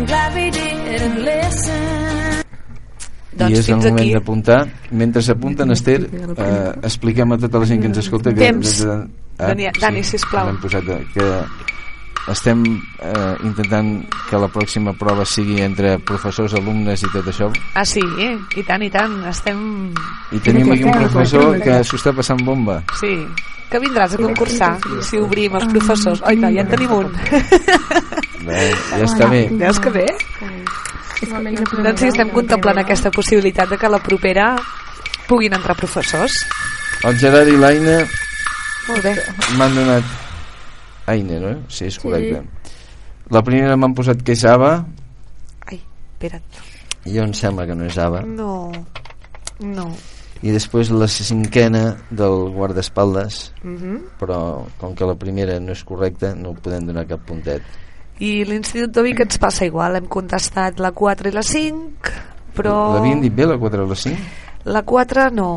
I'm glad we didn't listen. I Doncs és el moment aquí. d'apuntar. Mentre s'apunten, Esther, eh, expliquem a tota la gent que ens escolta que... Temps. Dani- Dani, sisplau. Hem posat eh, que estem eh, intentant que la pròxima prova sigui entre professors, alumnes i tot això Ah, sí, eh? i tant, i tant. Estem... i tenim aquí un professor que s'ho està passant bomba Sí, que vindràs a concursar si obrim els professors. Oi, ja en tenim un. Bé, ja està bé Veus que bé? Doncs sí, estem contemplant aquesta possibilitat de que la propera puguin entrar professors. el Gerard i l'Aina Molt bé. m'han donat Aina, no? Sí, és correcte la primera m'han posat que és Ava Espera't. i jo em sembla que no és Ava No, no. i després la cinquena del guardaespaldes Mhm. però com que la primera no és correcta no podem donar cap puntet I l'Institut de Vic ens passa igual. Hem contestat la 4 i la 5, però... l'havien dit bé la 4 o la 5? La 4 no.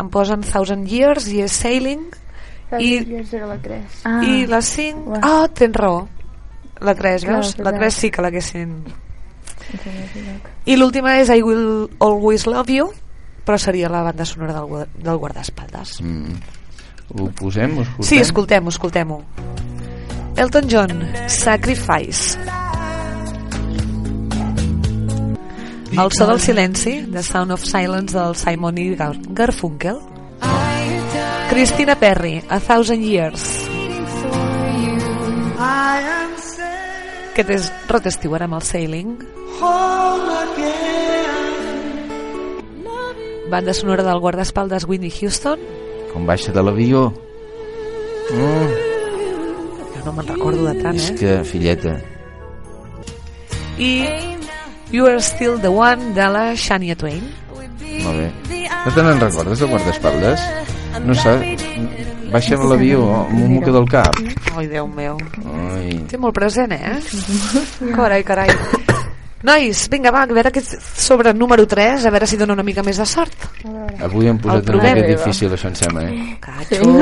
Em posen Thousand Years i és Sailing. I, era la 3. I la 5... Ah, tens raó. La 3, Clar, veus? la La 3 tres. sí que l'haguessin... I l'última és I Will Always Love You, però seria la banda sonora del, del guardaespaldes. Mm. Ho posem? Ho escoltem? Sí, escoltem-ho, escoltem-ho. Elton John, Sacrifice. El so del silenci, The Sound of Silence del Simon i Gar Garfunkel. Christina Perry, A Thousand Years. Aquest és Rod Stewart amb el Sailing. Banda sonora del guardaespaldes Whitney Houston. com baixa de l'avió mm. No me'n recordo de tant, és eh? que filleta I You Are Still the One de la Shania Twain. molt bé no te n'en recordes de guardaespaldes? no saps baixa de l'avió amb un moca del cap Ai, Déu meu. Ai. Té molt present, eh? Carai, carai. Nois, vinga, va, a veure aquest sobre número 3, a veure si dona una mica més de sort. avui hem posat una mica difícil això em sembla eh? Catxo.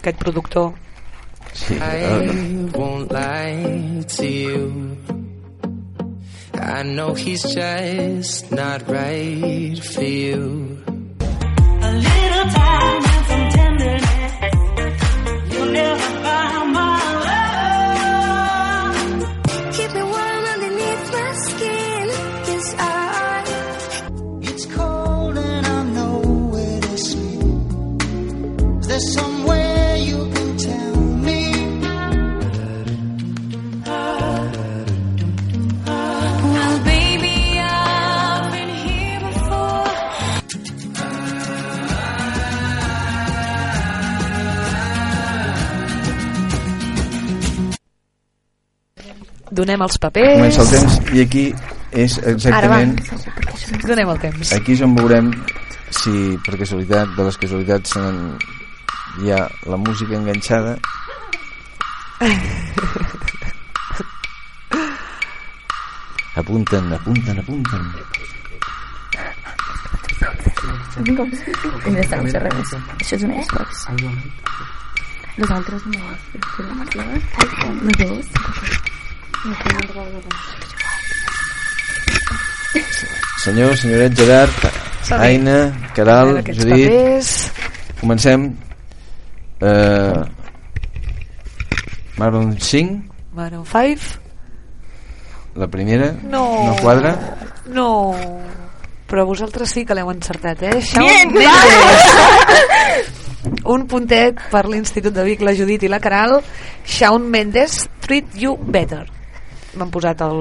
Aquest productor. I won't lie to you. I know he's just not right for you. A little time and some tenderness. You'll never find my love. Keep me warm underneath my skin. I. It's cold and I'm nowhere to sleep. Is there some way? Donem els papers. Comença el temps i aquí és exactament... Ara va, donem el temps. Aquí és on veurem si per casualitat, de les casualitats se n'en- hi ha la música enganxada apunten, apunten, apunten. Això és un Xbox. Los altres no. Los dos. Senyor, senyoret Gerard. Aina, Caral, Judit papers. comencem eh, Maroon 5 Maroon 5. la primera No. no quadra No. Però vosaltres sí que l'heu encertat, eh? Shawn Bien, Mendes. Un puntet per l'Institut de Vic, la Judit i la Caral. Shawn Mendes, Treat You Better. M'han posat el...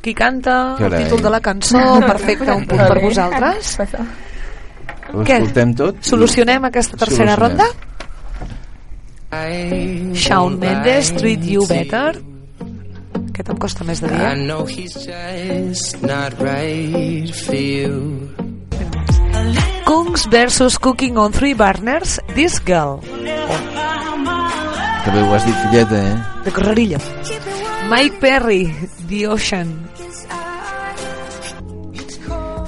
qui canta, el Carai. títol de la cançó, perfecte, un punt per vosaltres. ho Què? escoltem tot Solucionem aquesta tercera Solucionem. ronda? Shawn Mendes, Treat You Better. Aquest em costa més de I dir. know he's just not right for you. Kungs versus Cooking on Three Burners, This Girl. que bé ho has dit filleta eh? de Correrillo. Mike Perry, The Ocean.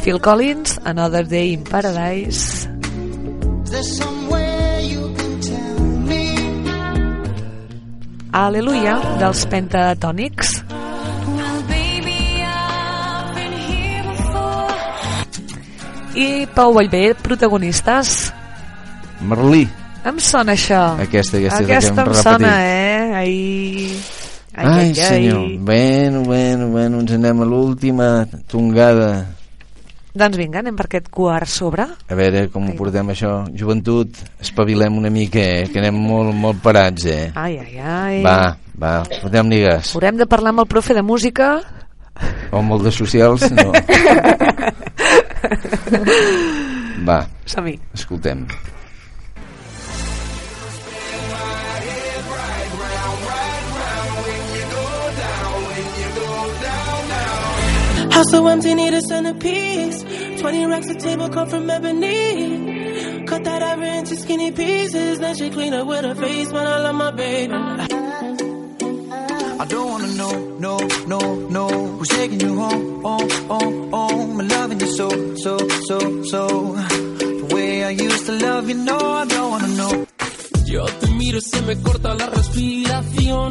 Phil Collins, Another Day in Paradise. Aleluia, dels Pentatònics. I Pau Vallvé, protagonistes. Merlí Em sona això. Aquesta- aquesta és la que aquesta hem em repetit. sona, eh? Ai, ai, ai, ai. senyor bueno, bueno, bueno ens anem a l'última tongada Doncs vinga, anem per aquest quart sobre. a veure com ho portem això joventut, espavilem una mica eh? que anem molt, molt parats eh? Ai, ai, ai. va, va, fotem-li gas Haurem de parlar amb el profe de música. o molt de socials no. va, Som-hi. escoltem House so empty, need a centerpiece. 20 racks of table come from ebony. Cut that ever into skinny pieces. Then she clean up with her face, man. I love my baby. I don't wanna know, no, no, no Who's taking you home, home, home, home I'm loving you so, so, so, so The way I used to love you, no, I don't wanna know Yo te miro y se me corta la respiración.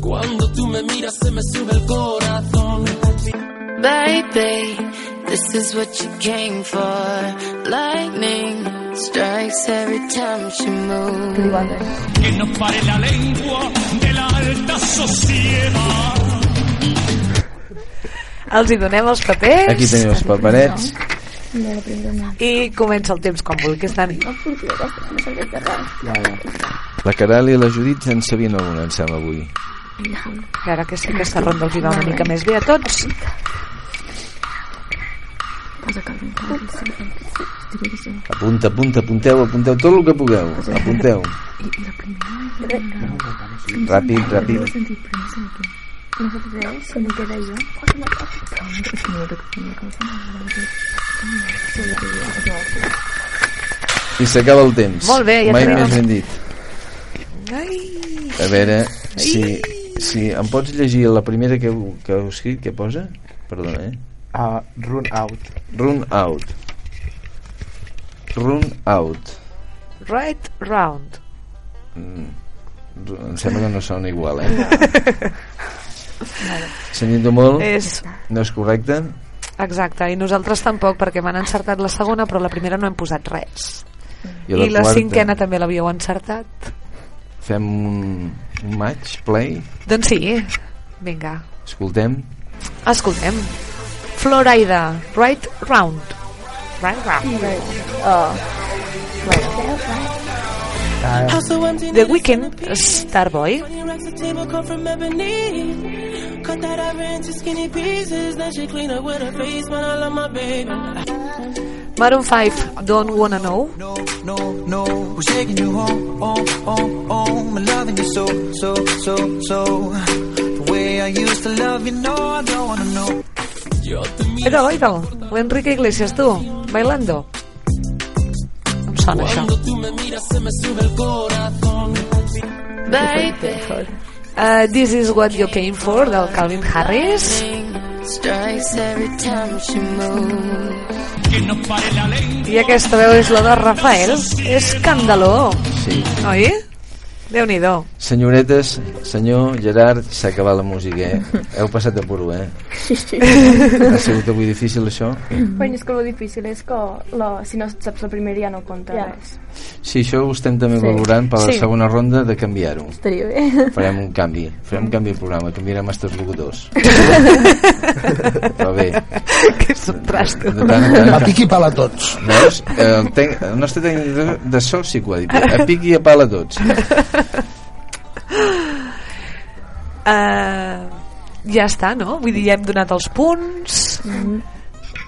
Cuando tú me miras se me sube el corazón. Baby, this is what you came for. Lightning strikes every time she moves. Que no pare la lengua de la alta sociedad. Els hi donem els papers. aquí teniu els paperets I comença el temps com vulguis, Dani. la Caral i la Judit en sabien alguna em sembla avui I ara que sí, aquesta ronda els hi va una mica més bé a tots. apunta, apunta, apunteu, apunteu tot el que pugueu. Apunteu. Ràpid, ràpid. Se me queda yo. i s'acaba el temps. Molt bé, ja mai més ben dit. Ai, a veure si, si em pots llegir la primera que, heu- que heu escrit què posa? perdona eh? Uh, run out. run out run out right round. mm. em sembla que no sona igual eh? sentint molt És- no és correcte Exacte, i nosaltres tampoc, perquè m'han encertat la segona, però la primera no hem posat res. I I la la, quarta? cinquena també l'havíeu encertat. fem un, un match play Doncs sí, vinga, escoltem escoltem. Florida, right round. Right round. House so empty, The Weeknd, Starboy. 20 racks of table come from ebony. Cut that ever into skinny pieces. Then she clean up with her face, man. I love my baby. Maroon 5, Don't Wanna Know. no, no. Who's taking you home, home, home, home? And loving you so, so, so, so. The way I used to love you, no, I don't wanna know. Oida'l, oida'l. L'Enrique Iglesias, tu, bailando. Em sona això. Baby, Uh, This is what you came for, del Calvin Harris. strikes every time she moves. I aquesta veu és la de Rafael. És escandaló. Sí. Oi? Déu-n'hi-do. Senyoretes, senyor Gerard, s'ha acabat la música, eh? Heu passat a puro, eh? Sí, sí. Ha sigut avui difícil, això? Bueno, és que el difícil és que la, si no saps la primera ja no compta Ja. res. Sí, això ho estem també Sí. valorant per la Sí. segona ronda de canviar-ho. Estaria bé. Farem un canvi, farem un canvi de programa, canviarem els locutors. Però bé, que sotrasto. de tant tant... A pic i pala a tots. Veus? El, ten, el nostre tècnic de, de so sí que ho ha dit. A pic i a pala a tots. Uh, ja està, no? Vull dir, ja hem donat els punts. Mm-hmm.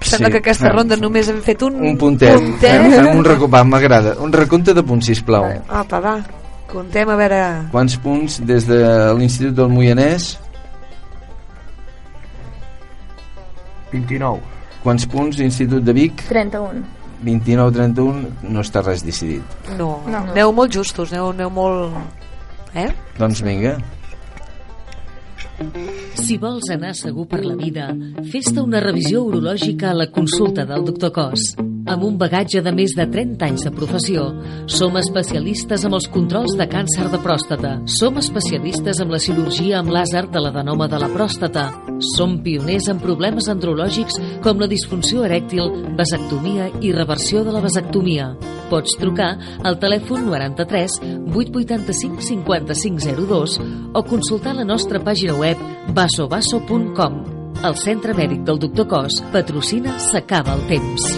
Sembla Sí. que aquesta Ah. ronda només hem fet un, Un puntet. Fem, fem un recompte, m'agrada. Un recompte de punts, sisplau. Apa, va. Contem a veure... Quants punts des de l'Institut del Moianès? 29. Quants punts l'Institut de Vic? 31. 29-31, no està res decidit. No, No. aneu molt justos, aneu, aneu molt... Eh? Doncs vinga. Si vols anar segur per la vida, fes-te una revisió urològica a la consulta del doctor Cos. Amb un bagatge de més de 30 anys de professió, som especialistes amb els controls de càncer de pròstata. Som especialistes amb la cirurgia amb làser de l'adenoma de la pròstata. Som pioners en problemes andrològics com la disfunció erèctil, vasectomia i reversió de la vasectomia. Pots trucar al telèfon 93 885 5502 o consultar la nostra pàgina web vasovaso.com. El Centre Mèdic del Doctor Cos patrocina S'acaba el temps.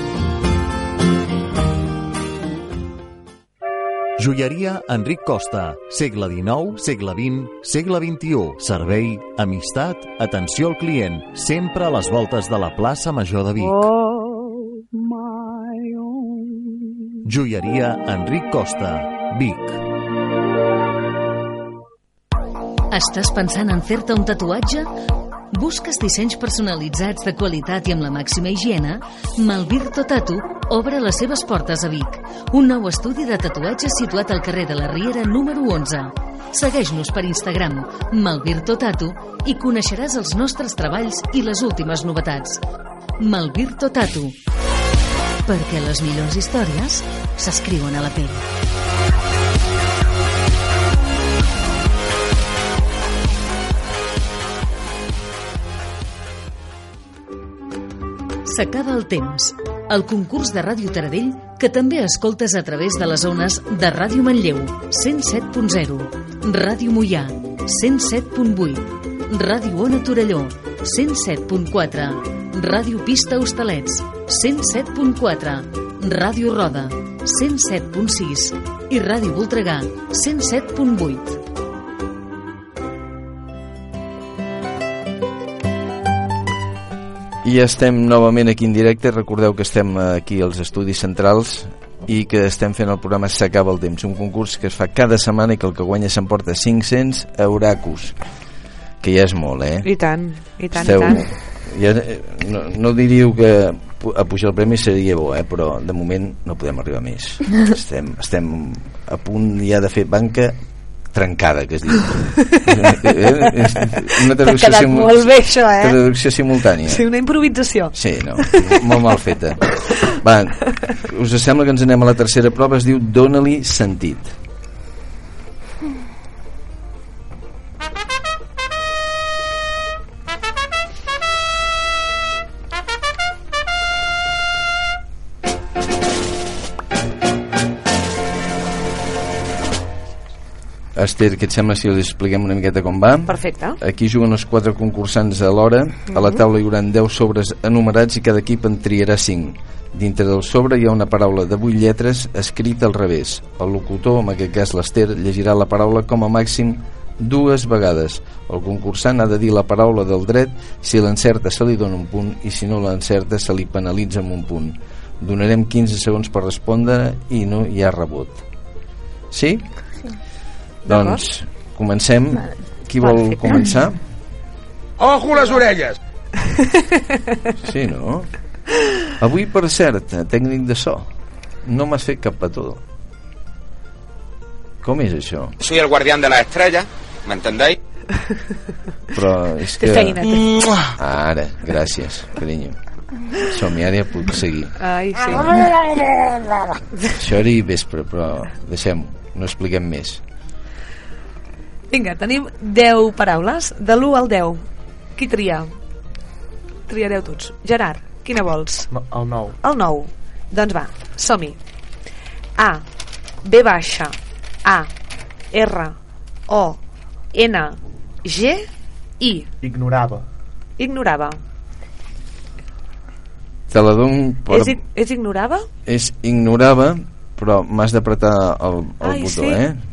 Joieria Enric Costa, segle XIX, segle XX, segle XXI. Servei, amistat, atenció al client, sempre a les voltes de la plaça Major de Vic. Joieria Enric Costa, Vic. Estàs pensant en fer-te un tatuatge? Busques dissenys personalitzats de qualitat i amb la màxima higiene? Malvirto Tatu obre les seves portes a Vic. Un nou estudi de tatuatge situat al carrer de la Riera número 11. Segueix-nos per Instagram, Malvirto Tatu, i coneixeràs els nostres treballs i les últimes novetats. Malvirto Tatu. Perquè les millors històries s'escriuen a la pell. S'acaba el temps. El concurs de Ràdio Taradell que també escoltes a través de les zones de Ràdio Manlleu, 107.0, Ràdio Mollà, 107.8, Ràdio Ona Torelló, 107.4, Ràdio Pista Hostalets, 107.4, Ràdio Roda, 107.6 i Ràdio Voltregà, 107.8. I estem novament aquí en directe. Recordeu que estem aquí als estudis centrals i que estem fent el programa S'acaba el temps, un concurs que es fa cada setmana i que el que guanya s'emporta 500 euracos, que ja és molt, eh? I tant, i tant, Esteu, i tant. ja, eh, no, no diríeu que a pujar el premi seria bo, eh? però de moment no podem arribar més. Estem, estem a punt ja de fer banca trencada, que es diu. Una T'ha traducció, quedat simu- molt bé, això, eh? traducció simultània. Sí, una improvisació. Sí, no, molt mal feta. Va, us sembla que ens anem a la tercera prova, es diu Dóna-li sentit. Esther, què et sembla si els expliquem una miqueta com va? Perfecte. Aquí juguen els quatre concursants a l'hora. A la Mhm. taula hi haurà 10 sobres enumerats i cada equip en triarà 5. Dintre del sobre hi ha una paraula de 8 lletres escrita al revés. El locutor, en aquest cas l'Ester, llegirà la paraula com a màxim dues vegades. El concursant ha de dir la paraula del dret, si l'encerta se li dona un punt i si no l'encerta se li penalitza amb un punt. donarem 15 segons per respondre i no hi ha rebut sí? Doncs comencem qui vol Perfecte. començar? ¡Ojo las orellas! Sí, no? Avui, per cert, tècnic de so, no m'has fet cap petó. Com és això? Soy el guardián de las estrellas, ¿me entendéis? Però és que... feina. Ara, gràcies, carinyo. Som-hi, ara ja puc seguir. Ai, sí. Això era vespre, però deixem-ho, no expliquem més. Vinga, tenim 10 paraules, de l'1 al 10. Qui tria? Triareu tots. Gerard, quina vols? No, el 9. El 9. Doncs va, som-hi. A, B baixa, A, R, O, N, G, I. Ignorava. Ignorava. Te la dono per... És, és ignorava? És ignorava, però m'has d'apretar el, el Ai, botó, sí? eh?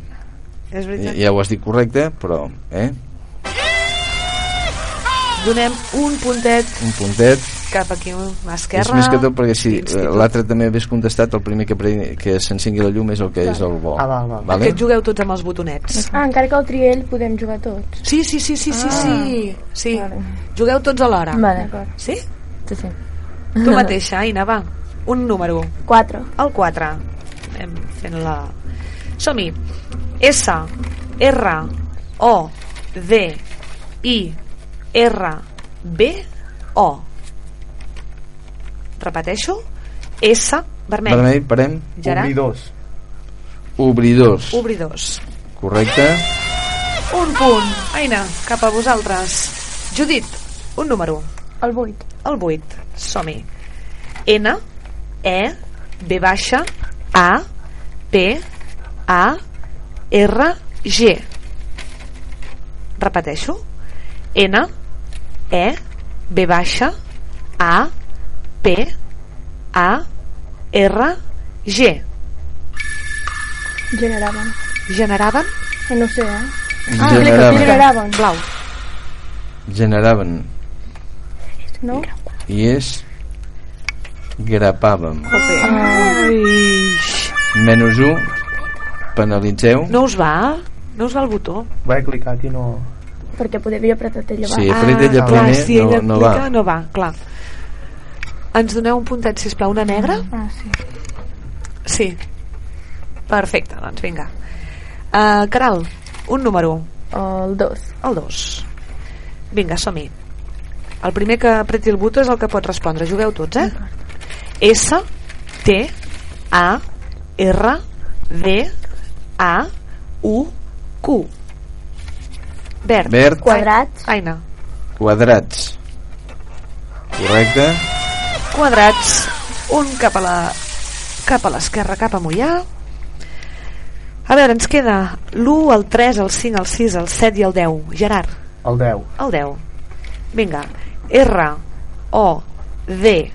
És veritat. ja ho has dit correcte, però, eh? Donem un puntet Un puntet. cap aquí a esquerra. És més que tot perquè si l'altre també hagués contestat, el primer que, pre- que s'encengui la llum és el que és el bo. Ah, val, val. Vale? Aquest jugueu tots amb els botonets. Ah, encara que el triell podem jugar tots. Sí, sí, sí, sí, sí, Ah. sí. sí. Jugueu tots alhora. Vale. Sí? Sí, sí. Tu mateixa, Aina, va. Un número. 4. El 4. Anem fent la... Som-hi. S, R, O, D, I, R, B, O. Repeteixo. S, vermell. Vermell, parem. Gerard? Obridors. Obridors. Obridors. Correcte. Un punt. Aina, cap a vosaltres. Judit, un número. El 8. El 8. Som-hi. N, E, B baixa, A, P, A, R, G. Repeteixo. N, E, B baixa, A, P, A, R, G. Generaven. Generaven? Eh, no sé, eh? Generaven. Generaven. Blau. Generaven. No? I és... Grapàvem. Ai. Menys 1. Penalitzeu. No us va? No us va el botó? Ho he clicat i no... Perquè poder havia apretat ella Sí, va. apreta ella clar, primer, si no- ella no aplica, va. no va, clar. Ens doneu un puntet, sisplau, una negra? Ah, sí. Sí. Perfecte, doncs vinga. Uh, Caral, un número. El 2. El 2. Vinga, som-hi. El primer que apreti el botó és el que pot respondre. Jugueu tots, eh? S, T, A, R, D, A, U, Q. Verd. Verd. Quadrats. Aina. Quadrats. Correcte. Quadrats. Un cap a la cap a l'esquerra, cap a Mollà. A veure, ens queda l'1, el 3, el 5, el 6, el 7 i el 10. Gerard, El 10. el 10. Vinga. R, O, D,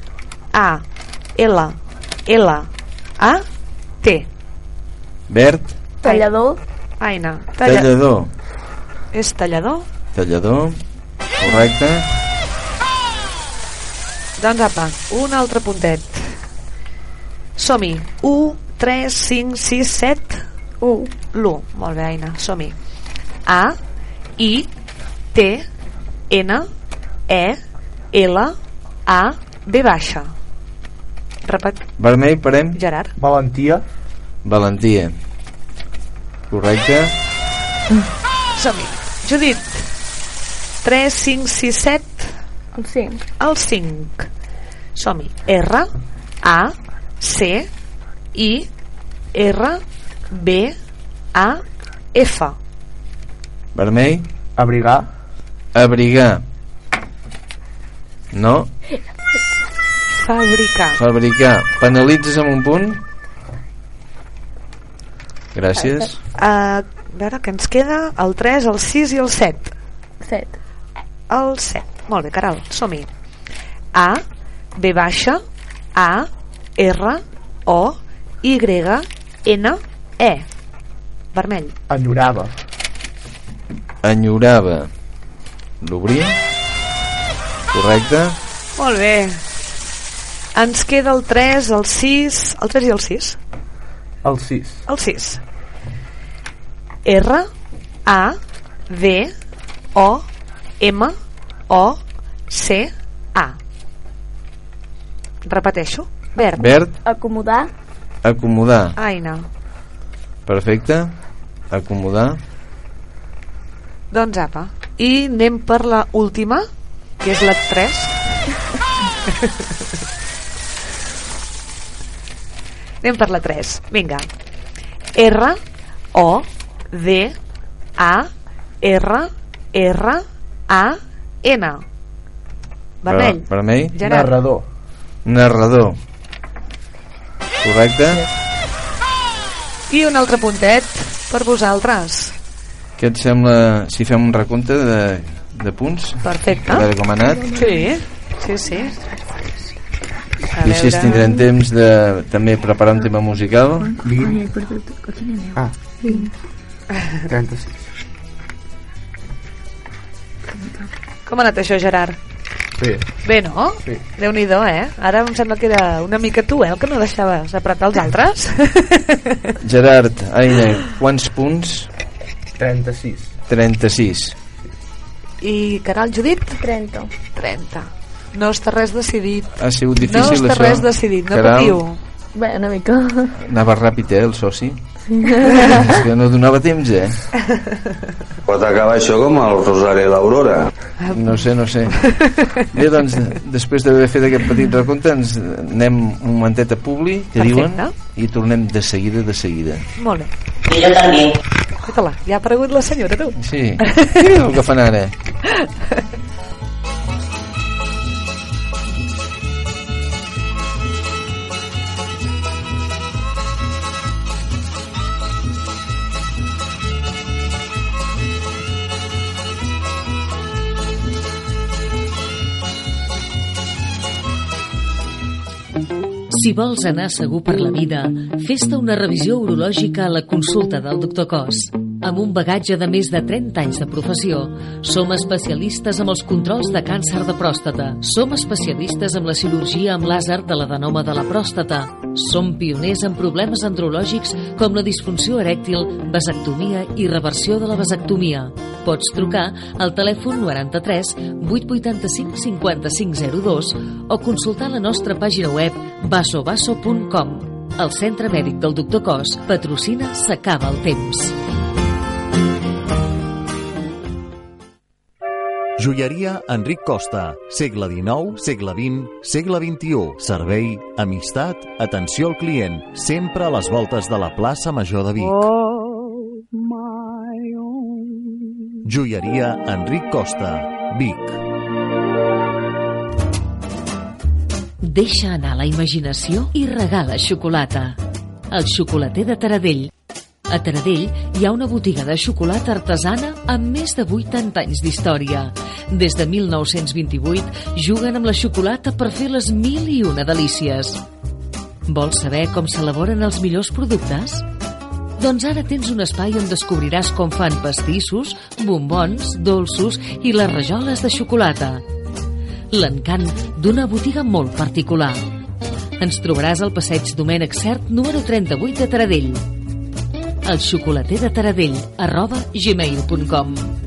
A, L, L, A, T. Verd. Tallador. Aina. Talla... Tallador. És tallador? Tallador. Correcte. Doncs apa, un altre puntet. Som-hi. 1, 3, 5, 6, 7... 1. L'1. Molt bé, Aina. Som-hi. A, I, T, N, E, L, A, B baixa. Repet... Vermell, parem. Gerard. Valentia. Valentia. Correcte. Som-hi. Judit. 3, 5, 6, 7... El 5. El 5. Som-hi. R, A, C, I, R, B, A, F. Vermell. Abrigar. Abrigar. No. Fabricar. Fabricar. Penalitzes amb un punt? Gràcies. Uh, a veure, que ens queda el 3, el 6 i el 7. 7. El 7. Molt bé, Caral, som-hi. A, B baixa, A, R, O, Y, N, E. Vermell. Enyorava. Enyorava. L'obrim. Correcte. Molt bé. Ens queda el 3, el 6... El 3 i el 6? El 6. El 6. R, A, D, O, M, O, C, A. Repeteixo. Verd. Verd, Acomodar. acomodar. Aina. Perfecte. Acomodar. Doncs apa. I anem per la última, que és la 3. anem per la 3. Vinga. R, O, D, A, R, R, A, N. Vermell. Ver- Vermell. Gerard. Narrador. Narrador. Correcte. I un altre puntet per vosaltres. Què et sembla si fem un recompte de, de punts? Perfecte. A veure com ha anat. Sí, sí, sí. A I així veure. tindrem temps de també preparar un tema musical. Ah. 36. Com ha anat això, Gerard? Bé. Bé, no? Sí. Déu-n'hi-do, eh? Ara em sembla que era una mica tu, eh, el que no deixaves apretar els altres. Gerard, Aina, quants punts? 36. 36. I Caral Judit? 30. 30. No està res decidit. Ha sigut no difícil, està això? res decidit, no Caral? patiu. Bé, una mica. Anava ràpid, eh, el soci? Sí. És que no donava temps, eh? Pot acabar això com el Rosari i l'Aurora. No sé, no sé. Bé, doncs, després d'haver fet aquest petit recompte, ens anem un momentet a Publi, que Perfecte. diuen, i tornem de seguida, de seguida. Molt bé. I jo també. Ja ha aparegut la senyora, tu. Sí, el que fan ara. Si vols anar segur per la vida, fes-te una revisió urològica a la consulta del doctor Cos. Amb un bagatge de més de 30 anys de professió, som especialistes amb els controls de càncer de pròstata. Som especialistes amb la cirurgia amb làser de l'adenoma de la pròstata. Som pioners en problemes andrològics com la disfunció erèctil, vasectomia i reversió de la vasectomia. Pots trucar al telèfon 93 885 5502 o consultar la nostra pàgina web vasovaso.com. El Centre Mèdic del Doctor Cos patrocina S'acaba el temps. Joieria Enric Costa, segle XIX, segle XX, segle XXI. Servei, amistat, atenció al client, sempre a les voltes de la plaça Major de Vic. Joieria Enric Costa, Vic. Deixa anar la imaginació i regala xocolata. El xocolater de Taradell. A Taradell hi ha una botiga de xocolata artesana amb més de 80 anys d'història. Des de 1928 juguen amb la xocolata per fer les mil i una delícies. Vols saber com s'elaboren els millors productes? Doncs ara tens un espai on descobriràs com fan pastissos, bombons, dolços i les rajoles de xocolata. L'encant d'una botiga molt particular. Ens trobaràs al passeig Domènec Cert número 38 de Taradell. El xocolater de Taradell arroba gmail.com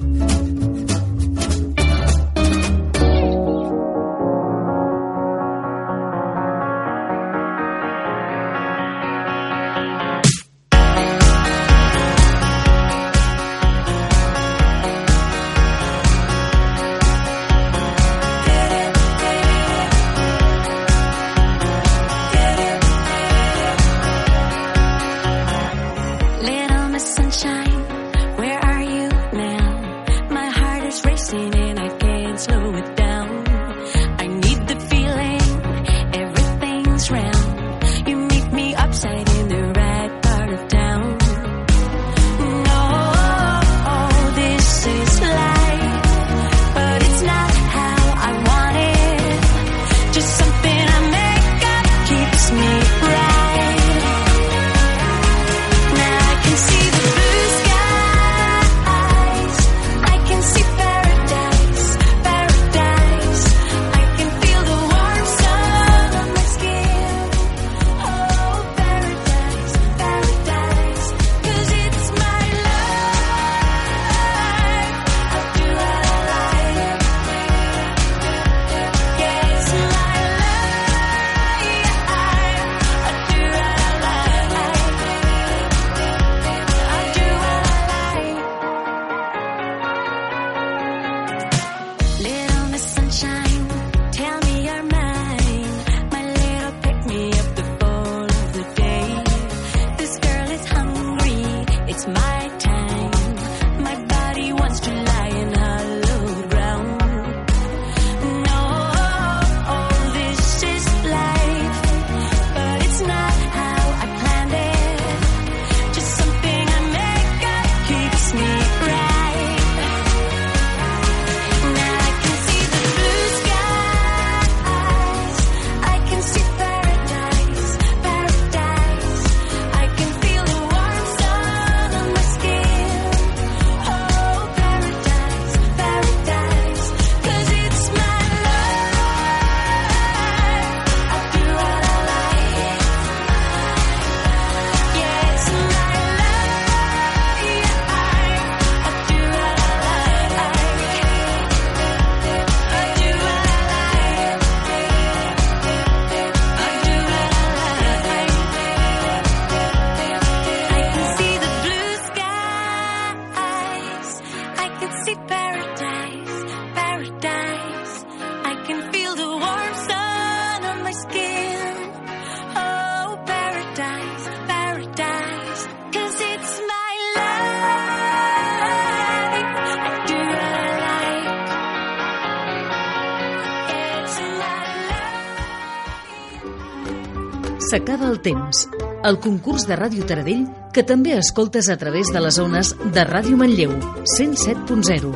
S'acaba el temps. El concurs de Ràdio Taradell que també escoltes a través de les ones de Ràdio Manlleu, 107.0,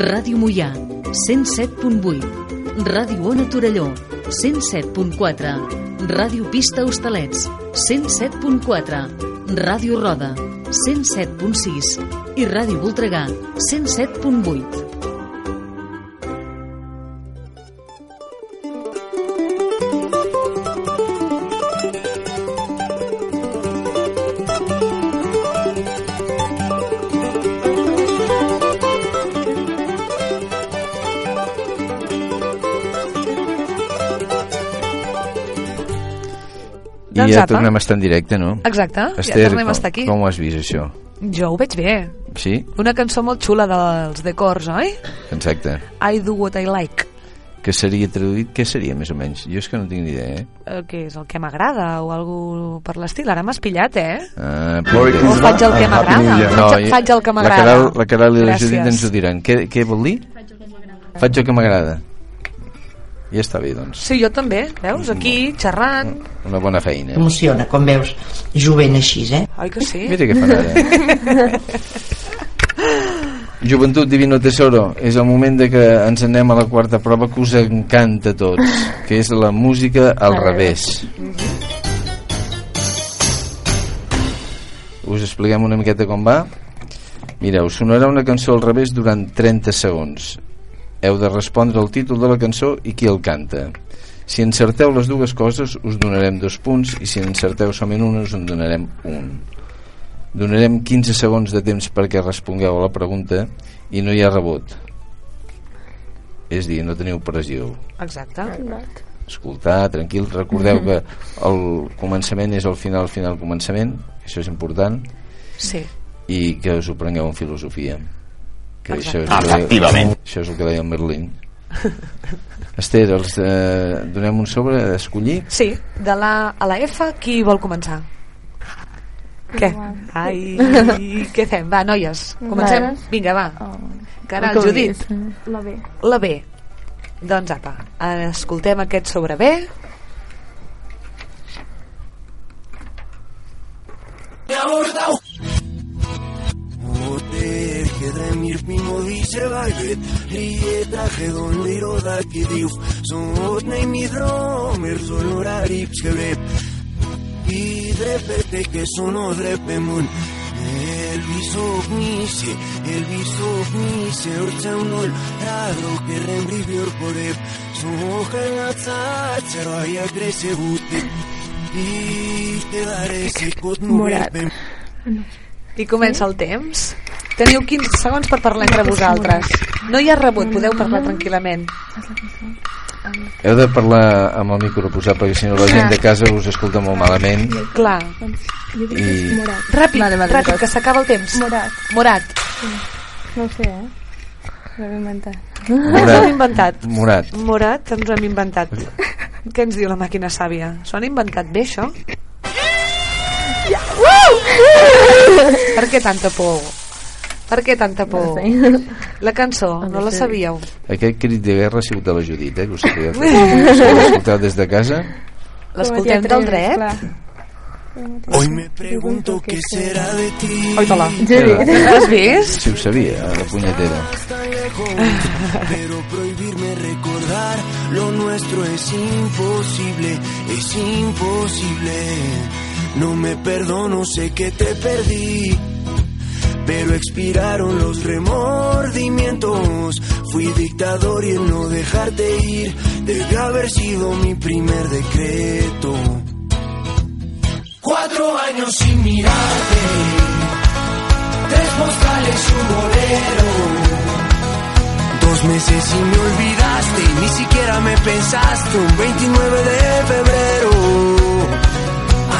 Ràdio Mollà, 107.8, Ràdio Ona Torelló, 107.4, Ràdio Pista Hostalets, 107.4, Ràdio Roda, 107.6 i Ràdio Voltregà, 107.8. Doncs ja apa. tornem a estar en directe, no? Exacte, ja Esther, tornem a com- estar aquí. Com ho has vist, això? Jo ho veig bé. Sí? Una cançó molt xula dels decors, oi? Exacte. I do what I like. Que seria traduït? Què seria, més o menys? Jo és que no tinc ni idea, eh? Eh, què és el que m'agrada o algú per l'estil? Ara m'has pillat, eh? Uh, O faig el que m'agrada. Faig- faig el que m'agrada. La Caral, la Caral i la Gràcies. Judit ens ho diran. Què, què vol dir? Faig el que m'agrada. Ja està bé, doncs. Sí, jo també, veus? Aquí, xerrant. Una bona feina. Emociona quan veus jovent així, eh? Oi que sí? Mira què fan ara. Joventut Divino Tesoro, és el moment de que ens anem a la quarta prova que us encanta a tots, que és la música al revés. Us expliquem una miqueta com va? Mireu, sonarà una cançó al revés durant 30 segons. Heu de respondre el títol de la cançó i qui el canta. Si encerteu les dues coses, us donarem dos punts i si encerteu solament una, us en donarem un. Donarem 15 segons de temps perquè respongueu a la pregunta i no hi ha rebot. És a dir, no teniu pressió. Exacte. Escoltar, tranquil, recordeu que el començament és el final, final, començament, això és important, Sí. i que us ho prengueu en filosofia. Que això és, Exacte. el que- Efectivament. això és el que deia el Merlin. Esther, els, eh, donem un sobre a escollir? Sí, de la a la F, qui vol començar? Què? Ai, què fem? Va, noies, comencem. Vinga, va. Caral, El que Judit. La B. La B. Doncs apa, escoltem aquest sobre B. Kedemir pimo dice bailet Rieta hedon liro da kidiuf Zot nahi midromer zolora rips gebrep Idrepete que sono drepemun El bisok nise, el bisok nise Hortza unol ragro que rembribi orkorep Zoja gatza txeroia krese gute I te daré sekot Morat. I comença el temps. Teniu 15 segons per parlar entre vosaltres. No hi ha rebut, podeu parlar tranquil·lament. Heu de parlar amb el micro posat perquè si no la gent de casa us escolta molt malament. Clar. I... Ràpid, Vale, vale, ràpid, que s'acaba el temps. Morat. Morat. No ho sé, eh? L'he inventat. Ens ho hem inventat. Morat. Morat, ens ho hem inventat. Què ens diu la màquina sàvia? S'ho han inventat bé, això? Per què tanta por? Per què tanta por? La cançó, no la sabíeu? Aquest crit de guerra ha sigut de la Judit, eh, que sabíeu. Si l'heu escoltat des de casa, L'escoltem té el dret? Hoy me pregunto qué será de ti. Oita-la. Has vist? si ho sabia, la punyetera. Pero prohibirme recordar lo nuestro es imposible, es imposible. No me perdono, sé que te perdí, pero expiraron los remordimientos. Fui dictador y el no dejarte ir debió haber sido mi primer decreto. Cuatro años sin mirarte, tres postales y un bolero. Dos meses y me olvidaste ni siquiera me pensaste un 29 de febrero.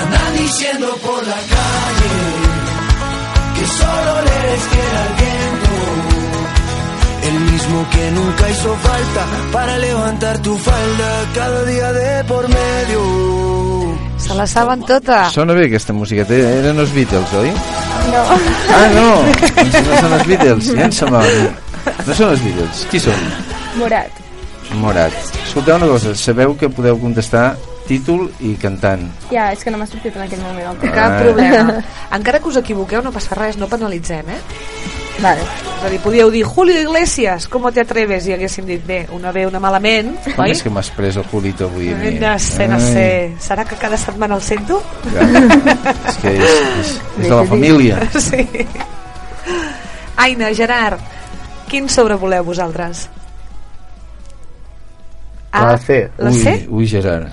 Andan diciendo por la calle solo le eres fiel al viento. El mismo que nunca hizo falta para levantar tu falda cada día de por medio. Se la saben tota. Sona bé aquesta musiqueta, eren els Beatles, oi? No. Ah, no! Doncs no són els Beatles, ja em semblava. No són els Beatles, qui són? Morat. Morat. Escolteu una cosa, sabeu que podeu contestar títol i cantant. Ja, és que no m'ha sortit en aquell moment. el Cap Ah. problema. Encara que us equivoqueu, no passa res, no penalitzem, eh? Vale. És a dir, podíeu dir Julio Iglesias, com te atreves? I haguéssim dit bé, una bé, una malament, Com oi? és que m'has pres el Julito avui a mi? No sé, no Ai, sé. Serà que cada setmana el sento? Ja. És que és, és, és de la família. Sí. Aina, Gerard, quin sobre voleu vosaltres? La C. La ui, C? ui, Gerard.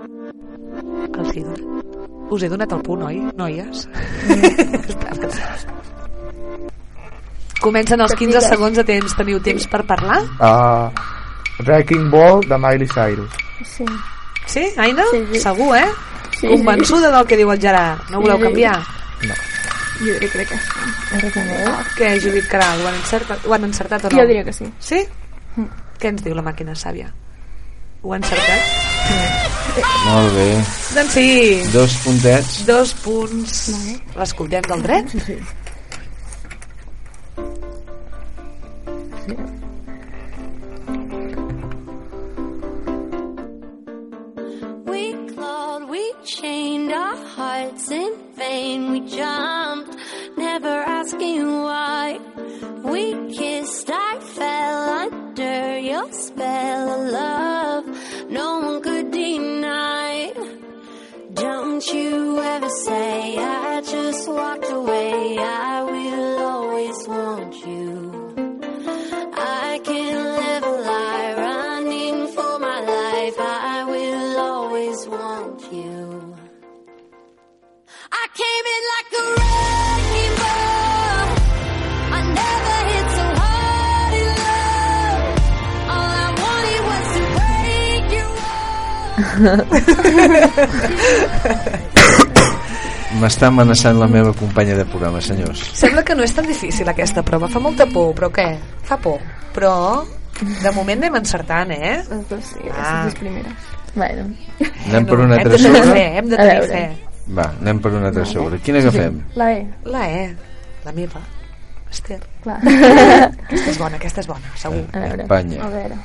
donat. Us he donat el punt, oi, noies? Comencen els 15 segons de temps. Teniu temps per parlar? Uh, Wrecking Ball de Miley Cyrus. Sí. Sí, Aina? Sí, sí. Segur, eh? Sí, Convençuda del que diu el Gerard. No Sí, voleu sí. canviar? Jo crec que sí. Què, Judit Caral? Ho han encertat, ho han encertat o no? Jo diria que sí. Sí? Què ens diu la màquina sàvia? Ho han encertat? Molt bé. Doncs sí. Dos puntets. Dos punts. L'escoltem del dret? Sí, sí. We we chained our hearts in vain. We jumped, never asking why. We kissed, I fell under your spell of love. No one could deny. Don't you ever say I just walked away. I will always want you. I can live M'està amenaçant la meva companya de programa, senyors. Sembla que no és tan difícil aquesta prova. Fa molta por, però què? Fa por. Però de moment anem encertant, eh? Doncs sí, Ah. les primeres. Bueno. Anem per una hem altra de tenir sobre? fe, hem de tenir fe. Va, anem per una altra sobre. Quina agafem? La E. La E, la meva. Esther. Clar. Aquesta és bona, aquesta és bona, segur. A veure. Espanya. A veure.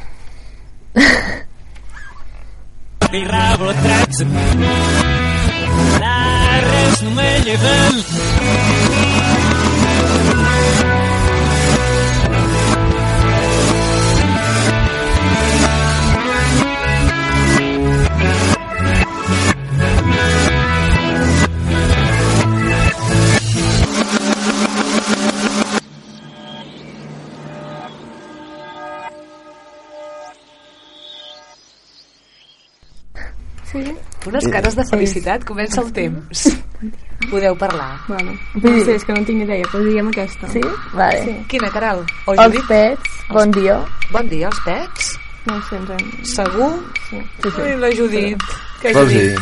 Mi rabo tracks Res no me lleven Unes cares de felicitat, comença el temps. Podeu parlar. Vale. No sé, és que no tinc idea, però diguem aquesta. Sí? Vale. Sí. Quina, Caral? O Els Judit? pets, bon dia. Bon dia, els pets? No ho sé, ens hem... Segur? Sí. sí, sí. Ai, la Judit. Què Vols dir? Judit?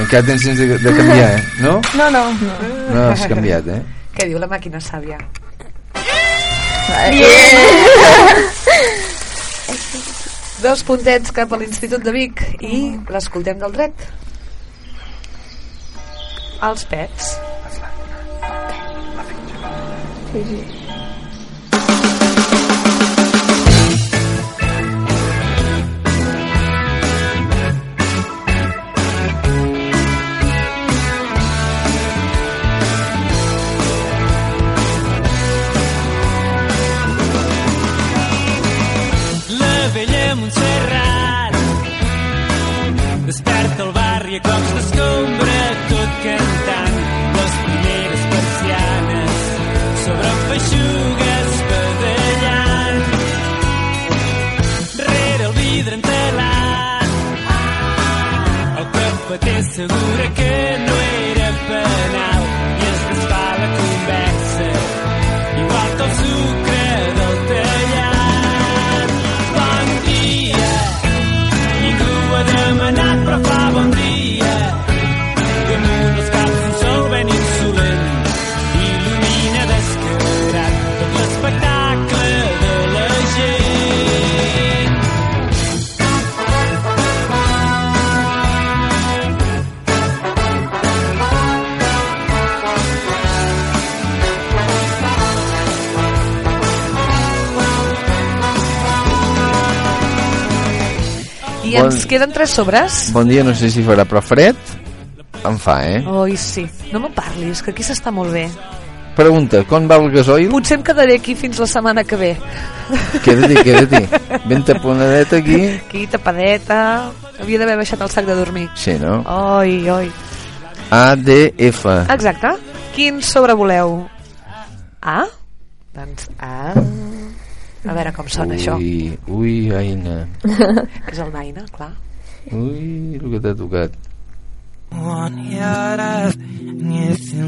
Encara tens temps de, de canviar, eh? No? No, no, no. No has canviat, eh? Què diu la màquina sàvia? Dos puntets cap a l'Institut de Vic i l'escoltem del dret. Els pets. Sí, sí. I ens queden tres sobres. Bon dia, no sé si farà, però fred em fa, eh? Oi, sí. No me parlis, que aquí s'està molt bé. Pregunta, com va el gasoil? Potser em quedaré aquí fins la setmana que ve. Queda-t'hi, queda-t'hi. Ben taponadeta aquí. Aquí, tapadeta... Havia d'haver baixat el sac de dormir. Sí, no? Oi, oi. ADF. Exacte. Quin sobre voleu? A? Doncs A... A veure com sona això. Ui, ui, Aina. És el Naina, clar. Ui, el que t'ha tocat. Yarab nithmuitira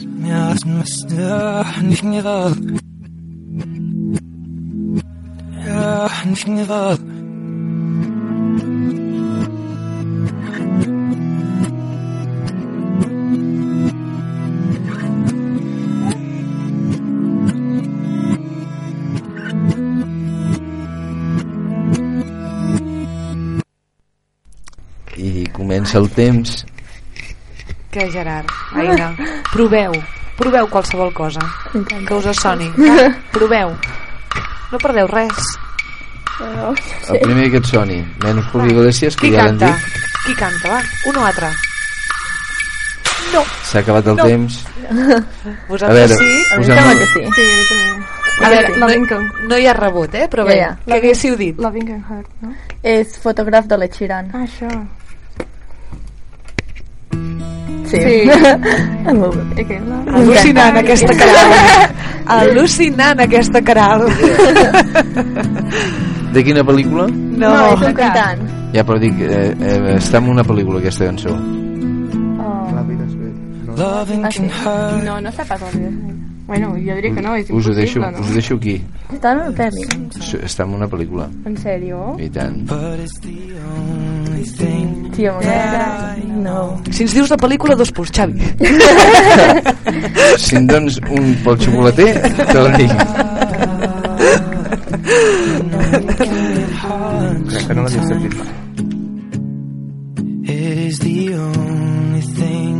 Smias mustah nishnigal Ya comença el temps. Què, Gerard? Aina, proveu. Proveu qualsevol cosa que us soni. Proveu. No perdeu res. El primer que et soni. Menys Julio Iglesias, que Qui ja l'han canta? dit. Qui canta, va? Un o altre. No. S'ha acabat el No. temps. Vosaltres A veure, sí? posem- Sembla que sí. Sí, jo també. A veure, Sí. no, Loving no hi ha rebut, eh? Però bé, ja. què haguéssiu dit? Loving and Heart, no? És fotògraf de l'Ed Sheeran. Ah, això. Sí. Sí. La... Al·lucinant aquesta caral. Al·lucinant aquesta caral. De quina pel·lícula? No, no és un cantant. Ja, però dic, eh, eh, està en una pel·lícula, aquesta cançó. La vida és bella. Ah, No, no està pas al vida. Bueno, jo diria que no, és Us ho deixo, no? us ho deixo aquí. Està en una pel·li. Sí, Està en una pel·lícula. En sèrio? I tant. M'agrada. No. Si ens dius la pel·lícula, dos punts, Xavi. Si em dones un pel xocolater, te la dic. Crec que no l'havia sentit mai. It is the only thing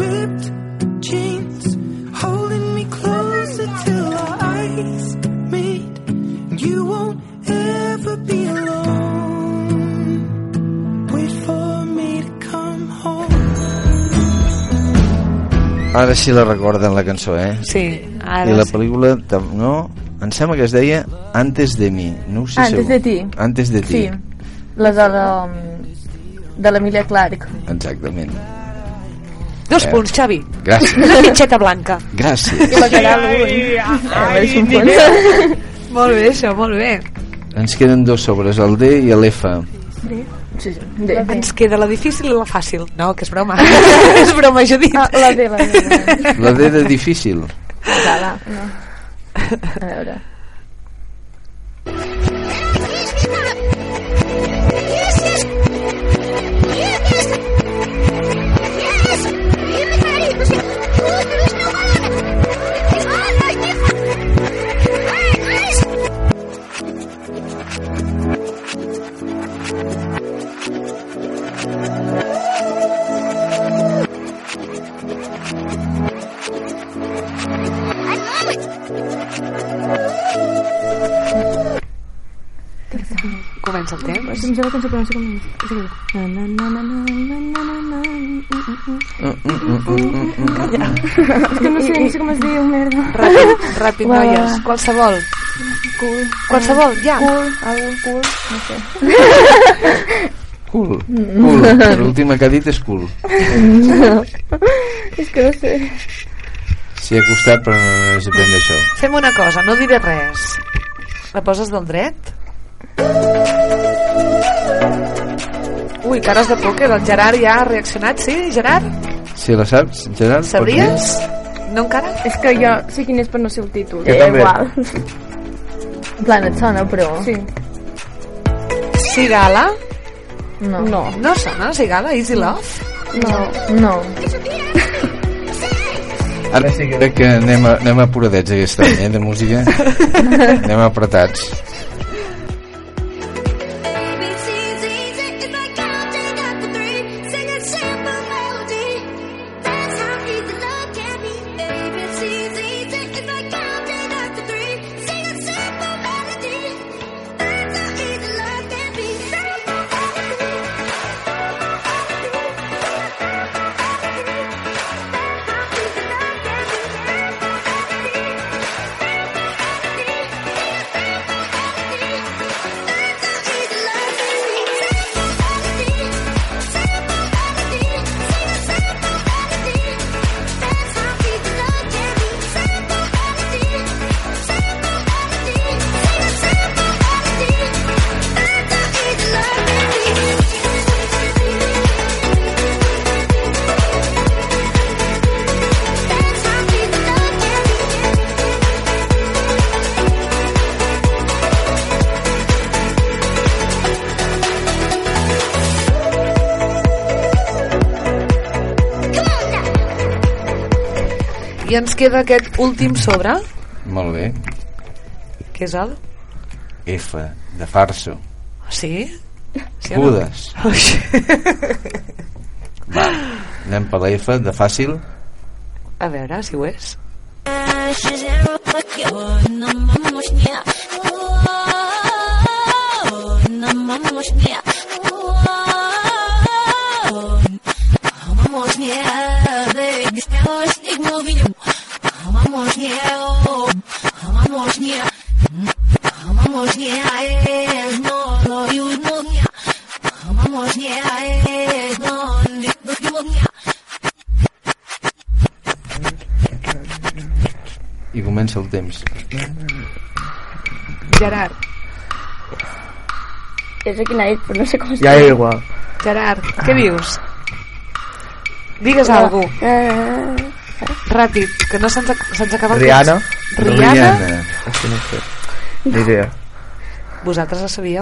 Ara sí la recorden la cançó, eh? Sí, ara I la sí. pel·lícula, no? Em sembla que es deia Antes de mi. No ho sé Antes segur. de ti. Antes de ti. Sí. La de la... de l'Emilia Clarke. Exactament. Dos Eh, punts, Xavi. gràcies. Una fitxeta blanca. Gràcies. I la Caral Ai, molt bé, això, molt bé. Ens queden dos sobres, el D i l'F. Sí, sí. Ens queda la difícil i la fàcil. No, que és broma. és broma, jo dit. Ah, la D, la D. La D de difícil. Va, no. A veure. comença el temps? Em sembla que ens comença com... És que no sé, no sé com es diu, merda. Ràpid, ràpid, noies. Qualsevol. Cul. Qualsevol, ja. Cul, el cool, no sé. Cool. Mm. Cul. L'última que ha dit és cul. És que no sé. S'hi ha costat, però no és depèn d'això. Fem una cosa, no diré res. La poses del dret? Ui, cares de pòquer, el Gerard ja ha reaccionat, sí, Gerard? Si la saps, Gerard? Sabries? No encara? És que jo sé quin és per no ser el títol. Jo Ja, també. igual. En plan, et sona, però... Sí. Cigala? No. No. No sona, Cigala? Easy Love? No. No. Ara crec que anem, a, anem apuradets aquest any, eh, de música. anem apretats. Queda aquest últim sobre, Molt bé. que és el... F, de farso. Sí? sí o no? Va, anem per la F, de fàcil. A veure si ho és. És aquí Nair, però no sé com es Ja diu. igual. Gerard, què dius? Digues Ah. alguna cosa. Eh, Ràpid, que no se'ns ac- se'ns acaba el Rihanna. temps. Rihanna? Això no sé. Ni idea. Vosaltres la sabíeu?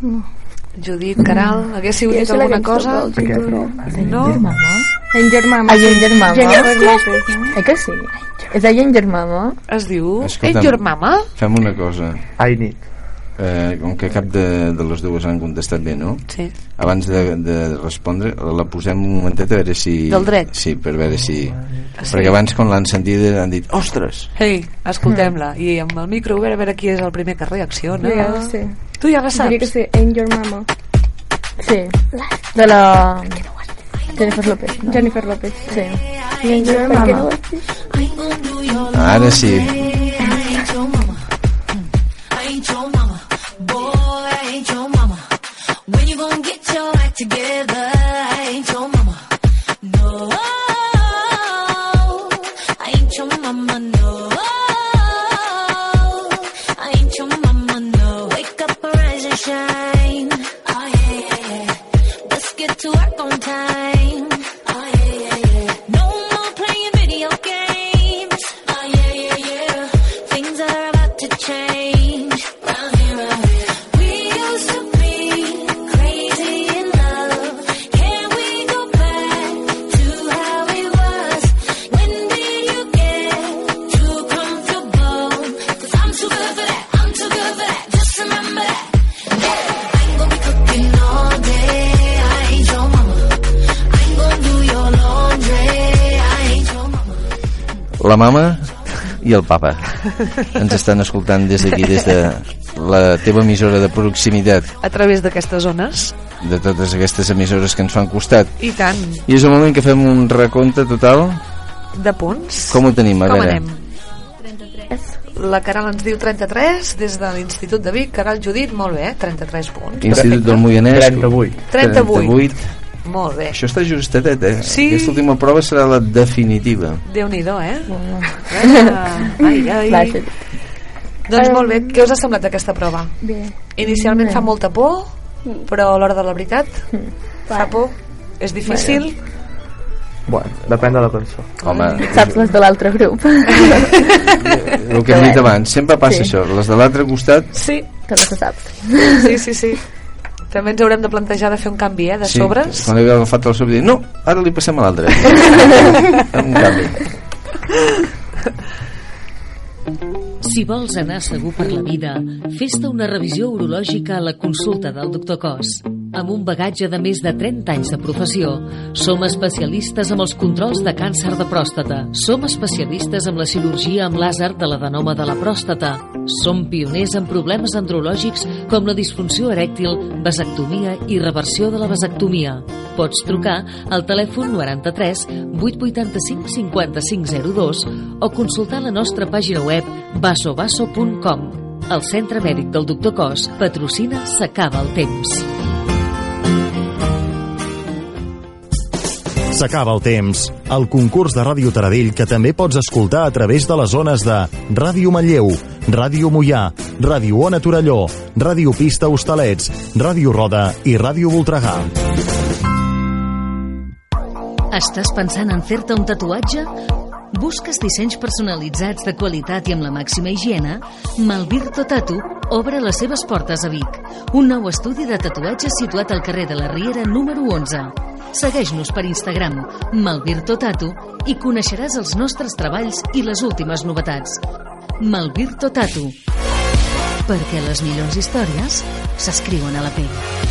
No. Judit, Caral, haguéssiu dit sé la alguna cançó cosa? No? no. No? Danger Mama. A Danger Mama. Jennifer Lopez, no? Eh que sí? És a Danger Mama? Es diu Escolta'm, Ain't Your Mama? Fem una cosa. I need. Eh, com que cap de, de les dues han contestat bé, no? Sí. Abans de, de respondre, la posem un momentet a veure si... Del dret? Sí, per veure si... Ah, sí? Perquè abans quan l'han sentit han dit ostres! Ei, escoltem-la. I amb el micro obert a veure qui és el primer que reacciona. Ja, sí. Tu ja la saps? Diria que sí, Ain't Your Mama. Sí. De la... Jennifer López. No? Jennifer López, sí. Ain't Your Mama. Ara sí. Together? El papa ens estan escoltant des d'aquí, des de la teva emissora de proximitat A través d'aquestes zones. de totes aquestes emissores que ens fan costat. I tant. I és el moment que fem un recompte total. De punts. Com ho tenim? A Com veure. anem? La Caral ens diu 33 des de l'Institut de Vic. Caral Judit, molt bé, 33 punts. Institut del Moianès. 38. 38. 38. Molt bé. Això està justetet, eh? Sí. Aquesta última prova serà la definitiva. Déu-n'hi-do, eh? Ah, ai, ai. Vaja. Doncs molt bé, què us ha semblat aquesta prova? Bé. Inicialment fa molta por, però a l'hora de la veritat fa por, és difícil. Bueno, depèn de la cançó. Home, Saps les de l'altre grup. el que hem dit abans, sempre passa Sí. això. Les de l'altre costat, Sí, Que no se sap. sí, sí, sí. També ens haurem de plantejar de fer un canvi, eh, de Sí, sobres. quan he agafat el sobre, no, ara li passem a l'altre. un canvi. Si vols anar segur per la vida, fes-te una revisió urològica a la consulta del doctor Cos. Amb un bagatge de més de 30 anys de professió, som especialistes amb els controls de càncer de pròstata. Som especialistes amb la cirurgia amb làser de l'adenoma de la pròstata. Som pioners en problemes andrològics com la disfunció erèctil, vasectomia i reversió de la vasectomia. Pots trucar al telèfon 93 885 5502 o consultar la nostra pàgina web vasovaso.com. El Centre Mèdic del Doctor Cos patrocina S'acaba el temps. S'acaba el temps. El concurs de Ràdio Taradell que també pots escoltar a través de les zones de Ràdio Manlleu, Ràdio Mollà, Ràdio Ona Torelló, Ràdio Pista Hostalets, Ràdio Roda i Ràdio Voltregà. Estàs pensant en fer-te un tatuatge? Busques dissenys personalitzats de qualitat i amb la màxima higiene? Malvirto Tatu obre les seves portes a Vic. Un nou estudi de tatuatges situat al carrer de la Riera número 11. Segueix-nos per Instagram, Malvirto Tatu, i coneixeràs els nostres treballs i les últimes novetats. Malvirto Tatu. Perquè les millors històries s'escriuen a la pell.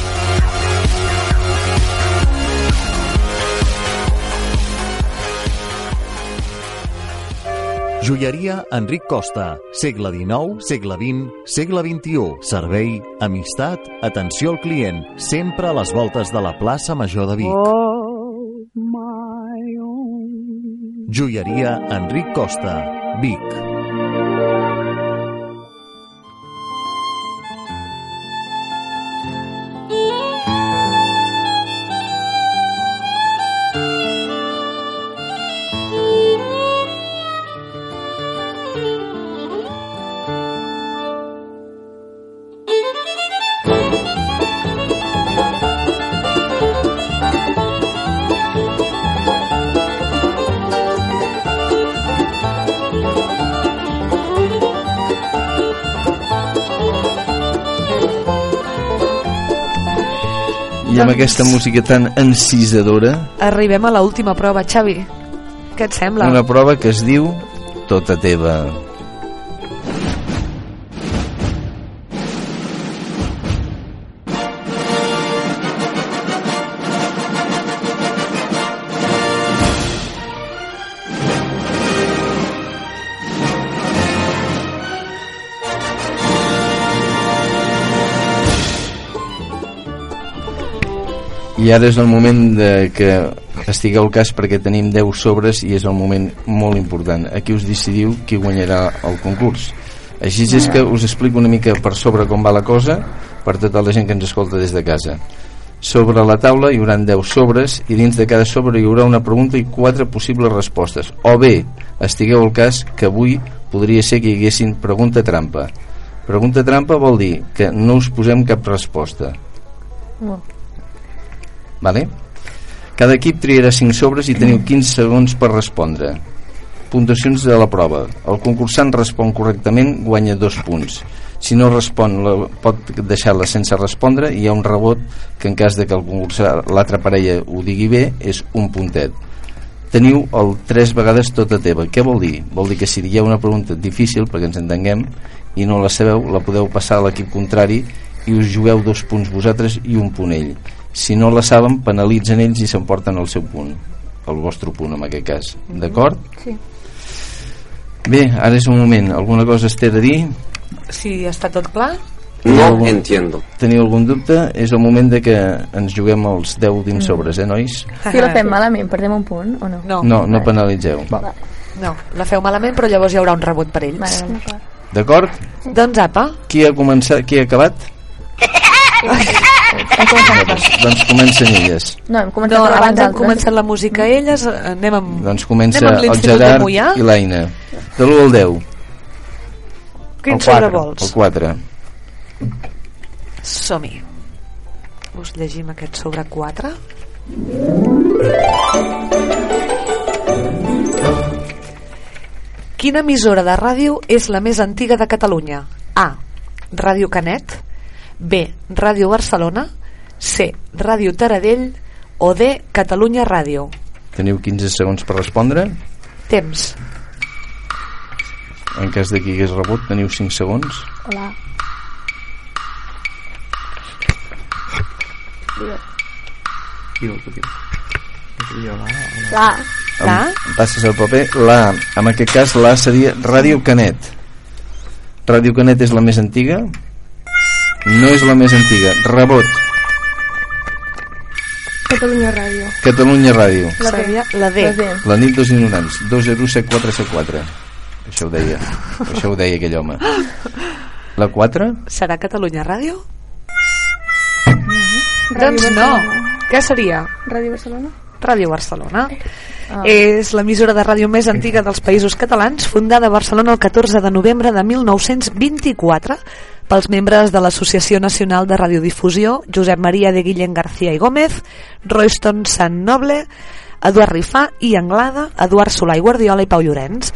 Joieria Enric Costa, segle XIX, segle XX, segle XXI. Servei, amistat, atenció al client, sempre a les voltes de la plaça Major de Vic. Joieria Enric Costa, Vic. Amb aquesta música tan encisadora, Arribem a la última prova, Xavi. Què et sembla? una prova que es diu Tota teva. I ara és el moment de que estigueu al cas perquè tenim 10 sobres i és el moment molt important. Aquí us decidiu qui guanyarà el concurs. Així és que us explico una mica per sobre com va la cosa per tota la gent que ens escolta des de casa. Sobre la taula hi haurà 10 sobres i dins de cada sobre hi haurà una pregunta i quatre possibles respostes. O bé, estigueu al cas que avui podria ser que hi haguessin pregunta trampa. Pregunta trampa vol dir que no us posem cap resposta. Vale? Cada equip triarà 5 sobres i teniu 15 segons per respondre. Puntuacions de la prova. El concursant respon correctament, guanya dos punts. Si no respon, la, pot deixar-la sense respondre i hi ha un rebot que en cas de que el concursant, l'altra parella ho digui bé, és un puntet. Teniu el tres vegades tota teva. Què vol dir? Vol dir que si ha una pregunta difícil, perquè ens entenguem, i no la sabeu, la podeu passar a l'equip contrari i us jugueu dos punts vosaltres i un punt ell. Si no la saben, penalitzen ells i s'emporten el seu punt, el vostre punt en aquest cas. D'acord? Sí. Bé, ara és un moment. Alguna cosa es té de dir? Si està tot clar? No entiendo. Teniu algun dubte? És el moment de que ens juguem els 10 últims sobres, eh, nois? Si la fem malament, perdem un punt o no? No. No, no penalitzeu. No, la feu malament, però llavors hi haurà un rebot per ells. Vale, vale. D'acord? Doncs apa. Qui ha començat? Qui ha acabat? doncs, doncs comencen elles. No, hem començat No, abans altres. començat la música elles, eh, anem amb... Doncs comença Anem amb el Gerard i l'Aina. De l'1 al 10. Quin sobre vols? El 4. Som-hi. Us llegim aquest sobre 4. Quina emissora de ràdio és la més antiga de Catalunya? A. Ràdio Canet B. Ràdio Barcelona C. Ràdio Taradell o D. Catalunya Ràdio. Teniu 15 segons per respondre. Temps. En cas de qui hagués rebut, teniu 5 segons. La. La. La? Em passes el paper. La, en aquest cas, la seria Ràdio Canet. Ràdio Canet és la més antiga? No és la més antiga. Rebot. Catalunya Ràdio. Catalunya Ràdio. La D. La D. La D. La nit dels ignorants. 207474. Això ho deia. Això ho deia aquell home. La 4? Serà Catalunya Ràdio? Ràdio Doncs no. Barcelona. Què seria? Ràdio Barcelona? Ràdio Barcelona. Ah. És l'emissora de ràdio més antiga dels països catalans, fundada a Barcelona el 14 de novembre de 1924 pels membres de l'Associació Nacional de Radiodifusió, Josep Maria de Guillem García i Gómez, Royston Sant Noble, Eduard Rifà i Anglada, Eduard Solà i Guardiola i Pau Llorenç.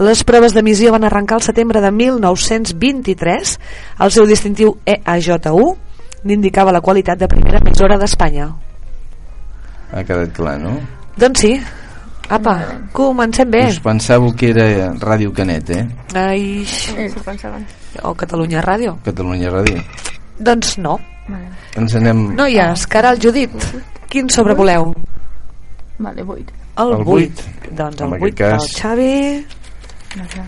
Les proves d'emissió van arrencar el setembre de 1923. El seu distintiu EAJ1 n'indicava la qualitat de primera emissora d'Espanya. Ha quedat clar, no? Doncs sí. Apa, comencem bé. Us pensàveu que era Ràdio Canet, eh? Ai, s'ho pensaven. O Catalunya Ràdio. Catalunya Ràdio. Doncs no. Ens anem... Noies, cara al Judit. Quin sobre voleu? Vale, 8. El, El 8. vuit. Doncs el aquest 8 del cas- Xavi. No sé.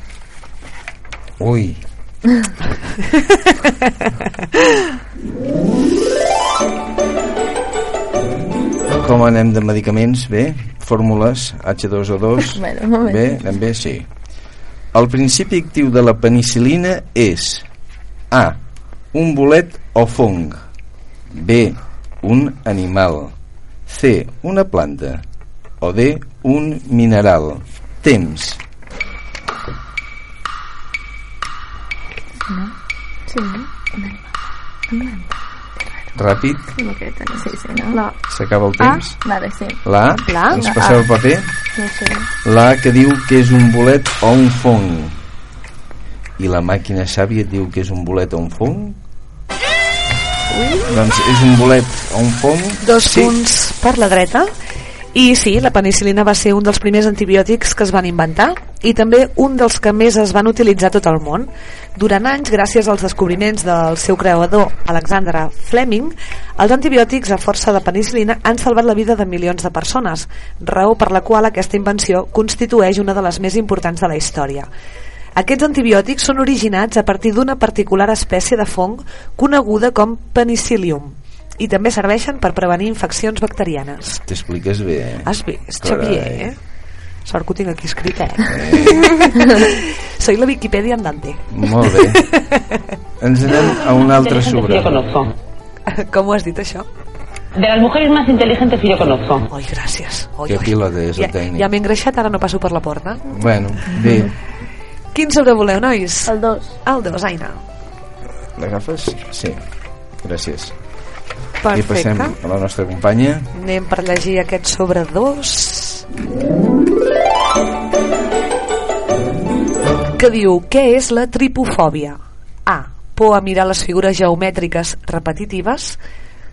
Ui. Com anem de medicaments? Bé? Fórmules H2O2? Bueno. Bé? Anem bé? Sí. El principi actiu de la penicilina és A. Un bolet o fong B. Un animal C. Una planta o D. Un mineral Temps No? Sí, no? Un animal. Un animal. Ràpid. No crec que sí, sí, no? La. S'acaba el Ah, temps. Vale, sí. La? La? Ens passeu el paper? No sé. La que diu que és un bolet o un fong. I la màquina sàvia diu que és un bolet o un fong? Doncs és un bolet o un fong. Dos punts per la dreta. I sí, la penicilina va ser un dels primers antibiòtics que es van inventar i també un dels que més es van utilitzar tot el món. Durant anys, gràcies als descobriments del seu creador, Alexandre Fleming, els antibiòtics a força de penicilina han salvat la vida de milions de persones, raó per la qual aquesta invenció constitueix una de les més importants de la història. Aquests antibiòtics són originats a partir d'una particular espècie de fong coneguda com penicillium i també serveixen per prevenir infeccions bacterianes. t'expliques bé eh? Has vist, Carai. Xavier? Eh? Sort que ho tinc aquí escrit, eh? Soy la Wikipedia andante. molt bé ens anem a un altre sobre Com ho has dit, això? De las mujeres más inteligentes que yo conozco. Ai, gràcies. Que oi. pilot és el Ja, tècnic ja m'he engreixat, ara no passo per la porta. bueno, bé Quin sobre voleu, nois? El 2. El 2, Aina. l'agafes? sí, gràcies i Perfecte. passem a la nostra companya Anem per llegir aquest sobre 2. Que diu, què és la tripofòbia? A. Por a mirar les figures geomètriques repetitives.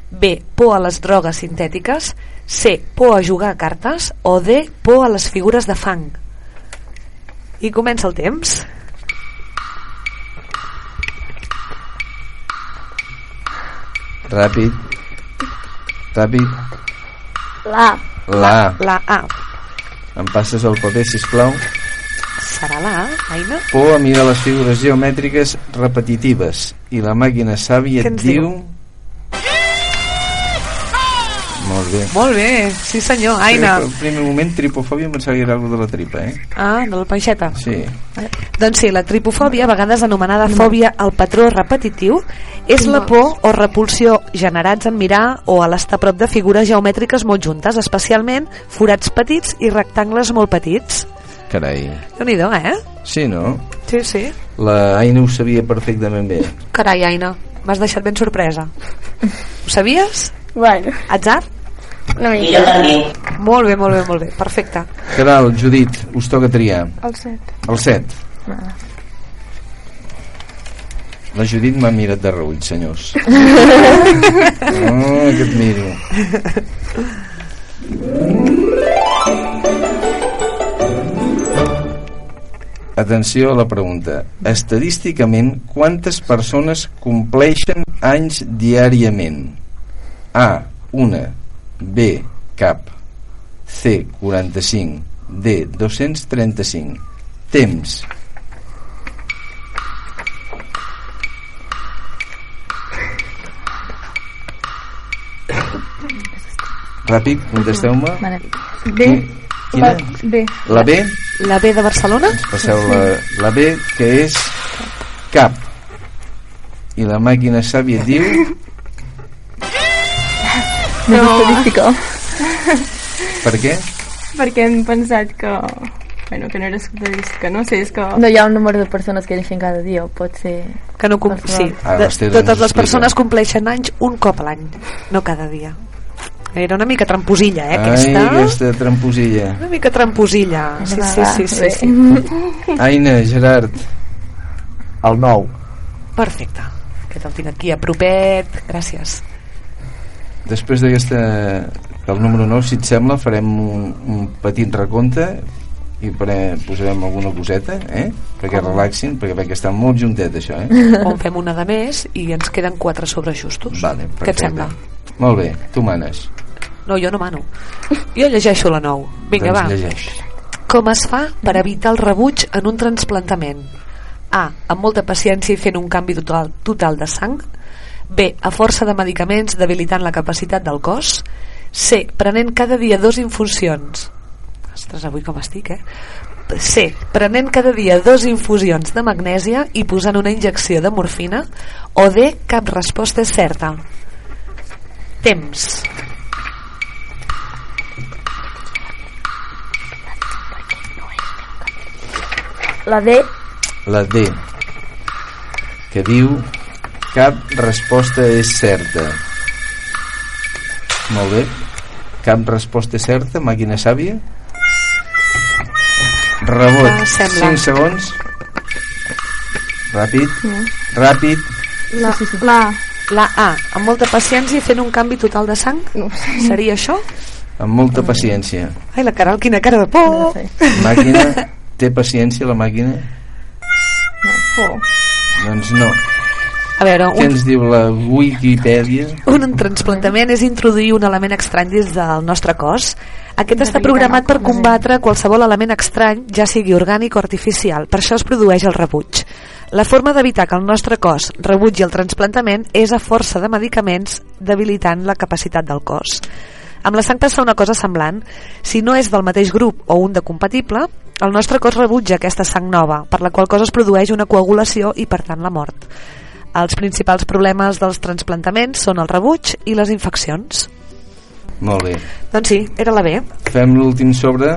B. Por a les drogues sintètiques. C. Por a jugar a cartes. O D. Por a les figures de fang. I comença el temps. ràpid ràpid La. la. La A. em passes el paper sisplau Serà la A, Aina? por a mirar les figures geomètriques repetitives i la màquina sàvia et diu... diu? Molt bé. Molt bé, sí senyor, Aina. Sí, al primer moment tripofòbia em pensava que era alguna de la tripa, eh? Ah, de la panxeta. Sí. Doncs sí, la tripofòbia, a vegades anomenada fòbia al patró repetitiu, és la por o repulsió generats en mirar o a l'estar prop de figures geomètriques molt juntes, especialment forats petits i rectangles molt petits. Carai. déu nhi eh? Sí, no? Sí, sí. La Aina ho sabia perfectament bé. Carai, Aina, m'has deixat ben sorpresa. Ho sabies? Bueno. Atzar? Una mica. Molt bé, molt bé, molt bé, perfecte. Caral, Judit, us toca triar. El 7. El 7. La Judit m'ha mirat de reull, senyors. Oh, que et miro. Atenció a la pregunta. Estadísticament, quantes persones compleixen anys diàriament? A. Una. B. Cap. C. 45. D. 235. Temps. Ràpid, contesteu-me. B. Quina? La B. La B? La B de Barcelona? Passeu la, la B, que és cap. I la màquina sàvia diu... No és estadística. Per què? Perquè hem pensat que... Bueno, que no era estadística, no sé, és que... No hi ha un número de persones que neixen cada dia, o pot ser... Que no com... Sí, Ara de, l'Esther ens totes les persones compleixen anys un cop a l'any, no cada dia. Era una mica tramposilla, eh, Ai, aquesta? aquesta tramposilla. Una mica tramposilla. Sí, sí, sí, sí, sí. Aina, Gerard. El 9. Perfecte. Aquest el tinc aquí a propet. Gràcies. Després d'aquesta del número 9, si et sembla, farem un, un petit recompte i pre, posarem alguna coseta, eh? Perquè Com? relaxin, perquè veig que està molt juntet, això, eh? O fem una de més i ens queden quatre sobrejustos. Vale, Què et sembla? Molt bé, tu manes. No, jo no mano. Jo llegeixo la 9. Vinga, doncs va. llegeix. Com es fa per evitar el rebuig en un transplantament? A. Amb molta paciència i fent un canvi total, total de sang. B. A força de medicaments debilitant la capacitat del cos. C. Prenent cada dia dos infusions. Ostres, avui com estic, eh? C. Prenent cada dia dos infusions de magnèsia i posant una injecció de morfina. O D. Cap resposta és certa. Temps. La D. La D, que diu cap resposta és certa. Molt bé. Cap resposta és certa, màquina sàvia. Rebot, Ah, sembla. 5 segons. Ràpid, Mm. ràpid. La, sí, sí, sí. la La A, amb molta paciència i fent un canvi total de sang? No Seria això? Amb molta paciència. Ai, la Caral, quina cara de por! Màquina, té paciència la màquina? Oh. Doncs no. A veure, Què un, ens diu la Wikipedia? un transplantament és introduir un element estrany dins del nostre cos. Aquest està programat per combatre qualsevol element estrany, ja sigui orgànic o artificial. Per això es produeix el rebuig. La forma d'evitar que el nostre cos rebutgi el transplantament és a força de medicaments debilitant la capacitat del cos. Amb la sang passa una cosa semblant. Si no és del mateix grup o un de compatible, el nostre cos rebutja aquesta sang nova, per la qual cosa es produeix una coagulació i, per tant, la mort. Els principals problemes dels transplantaments són el rebuig i les infeccions. Molt bé. Doncs sí, era la B. Fem l'últim sobre.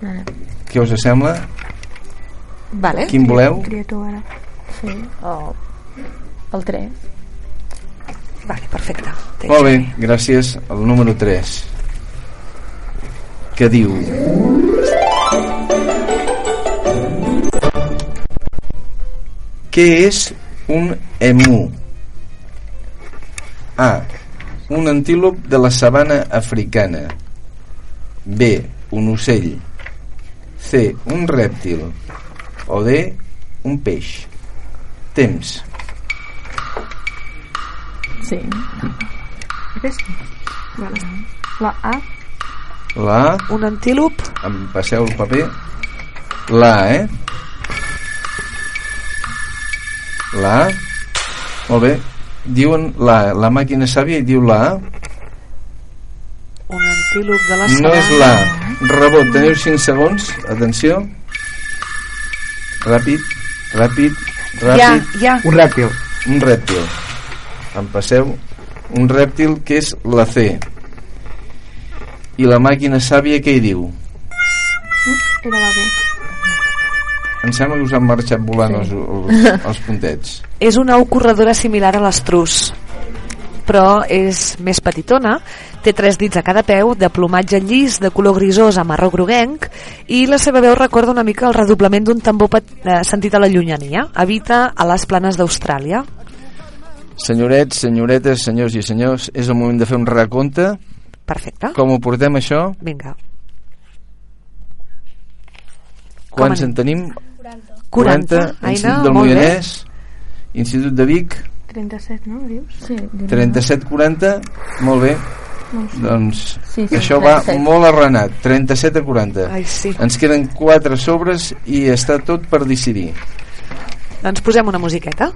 Vale. Què us sembla? Vale. Quin voleu? Tria tu ara. Sí. O el 3. Vale, perfecte. Molt bé, gràcies. El número 3. Que diu... Què és un emu? A. Un antílop de la sabana africana. B. Un ocell. C. Un rèptil. O D. Un peix. Temps. Sí. Aquesta? Vale. La A. La A. Un antílop. Em passeu el paper. La A, eh? La A. Molt bé. Diuen la, A. la màquina sàvia i diu la A. Un antílop de la No sabana. és la A. Rebot, teniu 5 segons. Atenció. Ràpid, ràpid, ràpid. Ja, ja. Un rèptil. Un rèptil. Em passeu un rèptil que és la C. I la màquina sàvia què hi diu? Era la B. Em sembla que us han marxat volant Sí. els, els, els puntets. És una au corredora similar a l'estrus. però és més petitona, té tres dits a cada peu, de plomatge llis, de color grisós a marró groguenc, i la seva veu recorda una mica el redoblament d'un tambor pet, eh, sentit a la llunyania. Habita a les planes d'Austràlia. Senyorets, senyoretes, senyors i senyors, és el moment de fer un recompte. Perfecte. Com ho portem, això? Vinga. Quants en tenim? 40. Aina, Institut del. Moianès, Institut de Vic, 37, no, dius? Sí, 37-40, molt bé. No sé. Doncs Sí, sí, això va 37. molt arrenat, 37 a 40. Ai, sí. Ens queden 4 sobres i està tot per decidir. Doncs posem una musiqueta.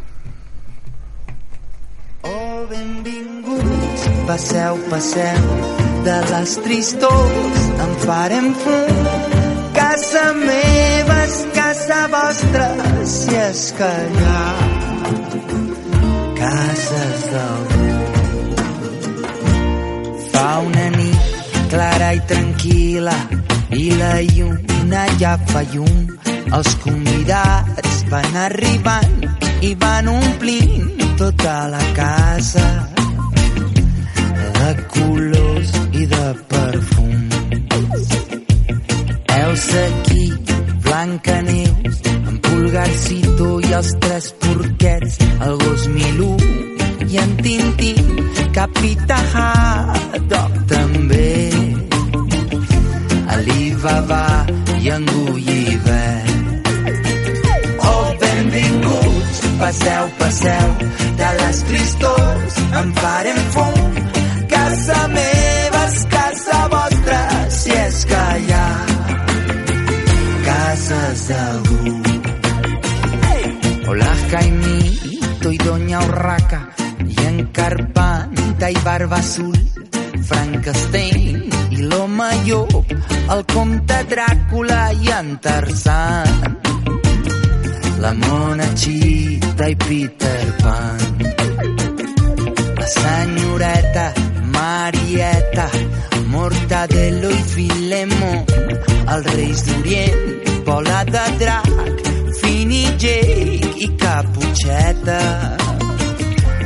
Oh, benvinguts, passeu, passeu, de les tristors en farem fum. Casa meva és casa vostra, si és que hi ha cases d'algú. Fa una nit clara i tranquil·la i la lluna ja fa llum. Els convidats van arribant i van omplint tota la casa de colors i de perfums. Elsa aquí, Blanca Neus, en Pulgarcito i els tres porquets, el gos Milú i en Tintín, Capità Haddock també. Alibaba i en Gulliver. Oh, benvinguts, passeu, passeu, de les tristors en farem fum. Casa meva és casa vostra, si és que hi ha d'algú. Hola, Jaimito i Doña Urraca, i en Carpanta i Barba Azul, Frankenstein i l'home llop, el comte Dràcula i en Tarzan, la mona Chita i Peter Pan, la senyoreta Marieta, Mortadelo i Filemó, els reis d'Orient, bola de drac, Fini Jake i Caputxeta,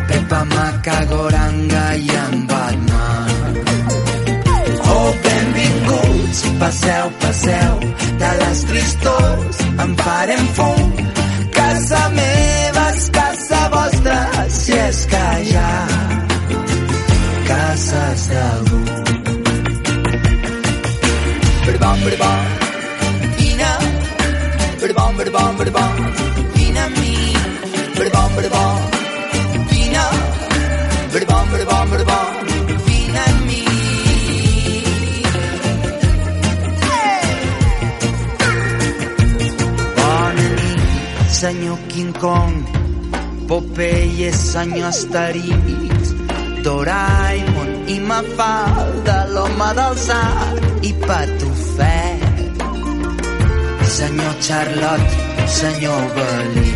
Pepa Macagoranga i en Batman. Oh, benvinguts, passeu, passeu, de les tristors en farem fum. Casa meva és casa vostra, si és que hi ha cases d'algú. Berbom, vine, berbom, berbom, berbom, vine amb mi. Berbom, berbom, vine, berbom, berbom, berbom, vine amb mi. Bona nit, senyor King Kong, Popeye, senyor Asterix, Doraemon i Mafalda, l'home del sac i Patufet. Senyor Charlotte, senyor Belí.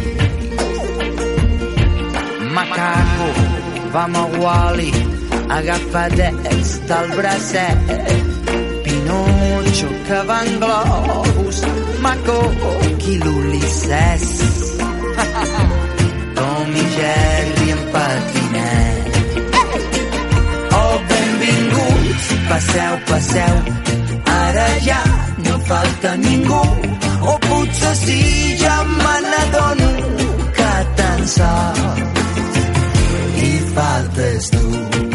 Macaco, vam a Wally, agafadets del bracet. Pinocho, que va en globus, Maco, qui l'Ulisses. Tom i Jerry en patinet. Oh, benvinguts, passeu, passeu, ara ja no falta ningú. O potser sí, ja me n'adono que tan sols hi faltes tu.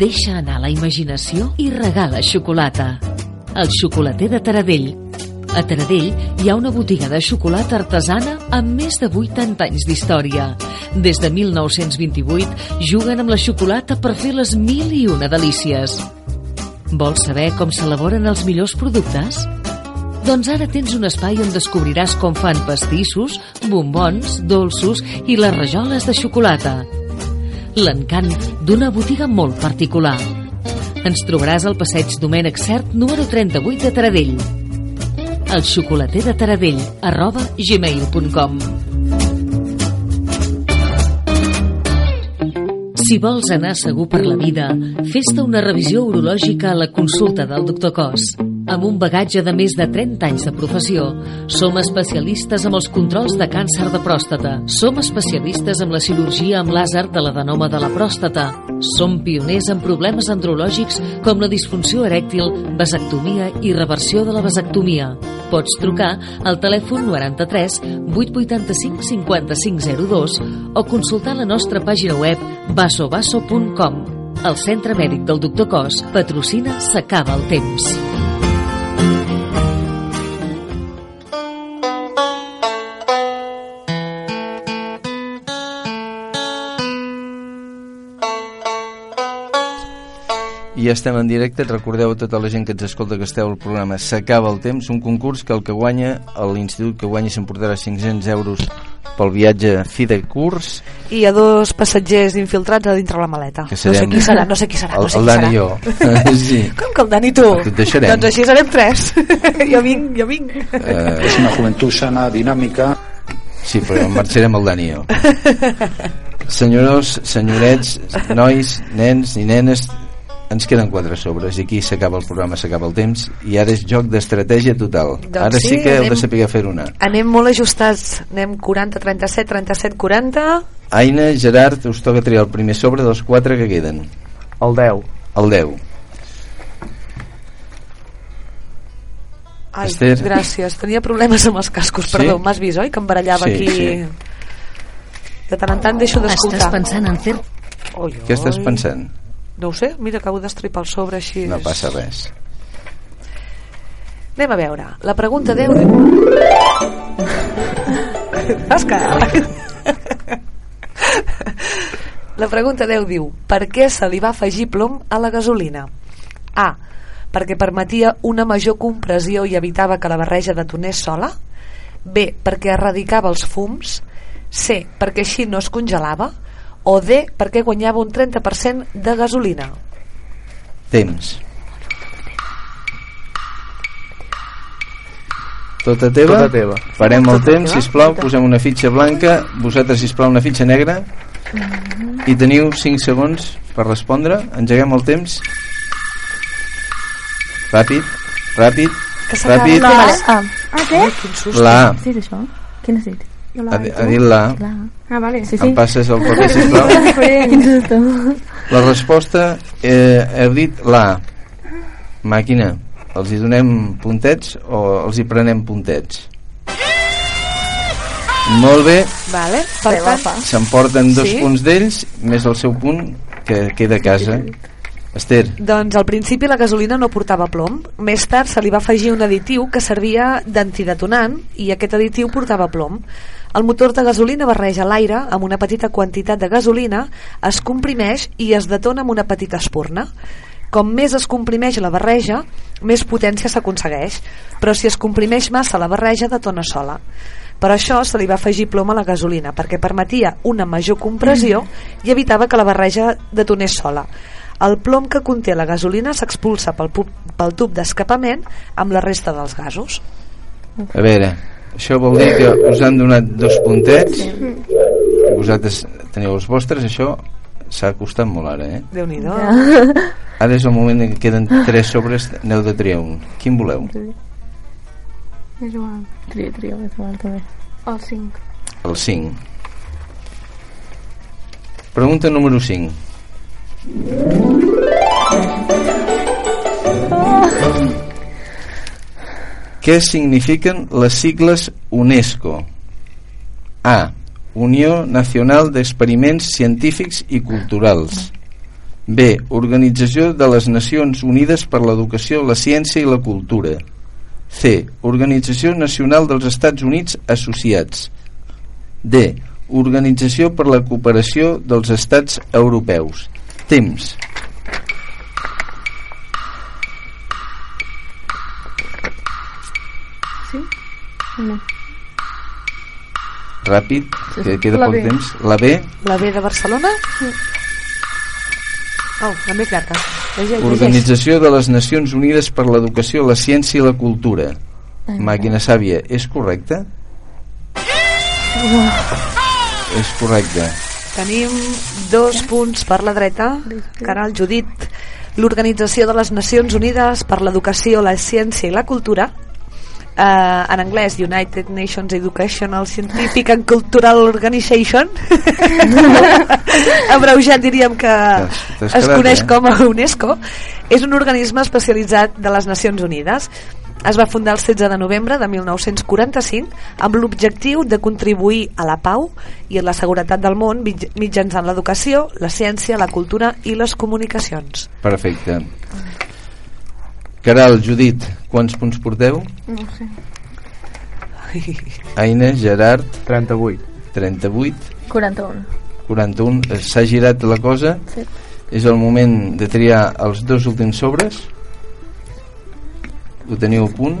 Deixa anar la imaginació i regala xocolata. El xocolater de Taradell. A Taradell hi ha una botiga de xocolata artesana amb més de 80 anys d'història. Des de 1928 juguen amb la xocolata per fer les mil i una delícies. Vols saber com s'elaboren els millors productes? Doncs ara tens un espai on descobriràs com fan pastissos, bombons, dolços i les rajoles de xocolata l'encant d'una botiga molt particular. Ens trobaràs al passeig Domènec Cert número 38 de Taradell. El xocolater de Taradell, arroba gmail.com Si vols anar segur per la vida, fes-te una revisió urològica a la consulta del doctor Cos. Amb un bagatge de més de 30 anys de professió, som especialistes amb els controls de càncer de pròstata. Som especialistes amb la cirurgia amb làser de l'adenoma de la pròstata. Som pioners en problemes andrològics com la disfunció erèctil, vasectomia i reversió de la vasectomia. Pots trucar al telèfon 93 885 5502 o consultar la nostra pàgina web vasovaso.com. El Centre Mèdic del Doctor Cos patrocina S'acaba el temps. Ja estem en directe, recordeu a tota la gent que ens escolta que esteu al programa S'acaba el temps, un concurs que el que guanya l'Institut que guanyi s'emportarà 500 euros pel viatge a fi de curs I a dos passatgers infiltrats a dintre la maleta. que No sé serem qui serà, no sé qui serà. el, no sé el Dani serà. i jo sí. Com que el Dani i tu? Et deixarem. Doncs així serem tres. jo vinc, jo vinc. Eh, Es una juventud sana, dinámica. Sí, però marxarem el Dani i jo. Senyors, senyorets, nois, nens i nenes, ens queden quatre sobres i aquí s'acaba el programa, s'acaba el temps i ara és joc d'estratègia total. Doncs ara sí, sí, que heu de anem- saber fer una. Anem molt ajustats. Anem 40, 37, 37, 40. Aina, Gerard, us toca triar el primer sobre dels quatre que queden. El 10. El 10. Ai, Esther. gràcies. Tenia problemes amb els cascos, Sí? perdó. M'has vist, oi? Que em barallava Sí, aquí. sí. De tant en tant deixo d'escoltar. Estàs pensant en fer... Oi, Què estàs oi. pensant? No ho sé, mira, acabo d'estripar el sobre així. No passa res. Anem a veure. La pregunta 10 diu... Òscar! La pregunta 10 diu Per què se li va afegir plom a la gasolina? A. Perquè permetia una major compressió i evitava que la barreja detonés sola B. Perquè erradicava els fums C. Perquè així no es congelava o D. Perquè guanyava un 30% de gasolina Temps. Tota teva? Tota teva. Farem el Tota temps, teva? sisplau, posem una fitxa blanca, vosaltres, sisplau, una fitxa negra, i teniu 5 segons per respondre. Engeguem el temps. Ràpid, ràpid, Que s'acaba ràpid. La A. Ah, què? Ai, quin susto. La A. Has dit això? Quin has dit? Ha, di- ha dit la A. La A. Ah, vale. Sí, sí. Em passes el paper, sisplau. La resposta, eh, heu dit la. Màquina, els hi donem puntets o els hi prenem puntets? Molt bé, Vale, per tant, s'emporten dos Sí. punts d'ells, més el seu punt, que queda a casa. Esther, Doncs al principi la gasolina no portava plom. Més tard se li va afegir un additiu que servia d'antidetonant i aquest additiu portava plom. El motor de gasolina barreja l'aire amb una petita quantitat de gasolina, es comprimeix i es detona amb una petita espurna. Com més es comprimeix la barreja, més potència s'aconsegueix, però si es comprimeix massa la barreja detona sola. Per això se li va afegir plom a la gasolina, perquè permetia una major compressió i evitava que la barreja detonés sola. El plom que conté la gasolina s'expulsa pel, pel tub d'escapament amb la resta dels gasos. a veure, això vol dir que us han donat dos puntets, vosaltres teniu els vostres, això s'ha costat molt ara, eh? Déu-n'hi-do. Ara és el moment en què queden tres sobres, n'heu de triar un. Quin voleu? És igual. Tria, tria, és igual també. El 5. El 5. Pregunta número 5. Què signifiquen les sigles UNESCO? A. Unió Nacional d'Experiments Científics i Culturals. B. Organització de les Nacions Unides per l'Educació, la Ciència i la Cultura. C. Organització Nacional dels Estats Units Associats. D. Organització per la Cooperació dels Estats Europeus. Temps. No? Ràpid, que queda La poc B. temps. La B. La B de Barcelona? Oh, la més llarga. Organització de les Nacions Unides per l'Educació, la Ciència i la Cultura. Màquina sàvia, és correcte? És correcte. Tenim dos punts per la dreta. Caral Judit. L'Organització de les Nacions Unides per l'Educació, la Ciència i la Cultura eh, en anglès United Nations Educational Scientific and Cultural Organization abreujat diríem que es coneix eh? com a UNESCO és un organisme especialitzat de les Nacions Unides es va fundar el 16 de novembre de 1945 amb l'objectiu de contribuir a la pau i a la seguretat del món mitj- mitjançant l'educació, la ciència, la cultura i les comunicacions. Perfecte. Caral, Judit, quants punts porteu? No sé. Aina, Gerard... 38. 38. 41. 41. Eh, S'ha girat la cosa? Sí. És el moment de triar els dos últims sobres? Ho teniu a punt?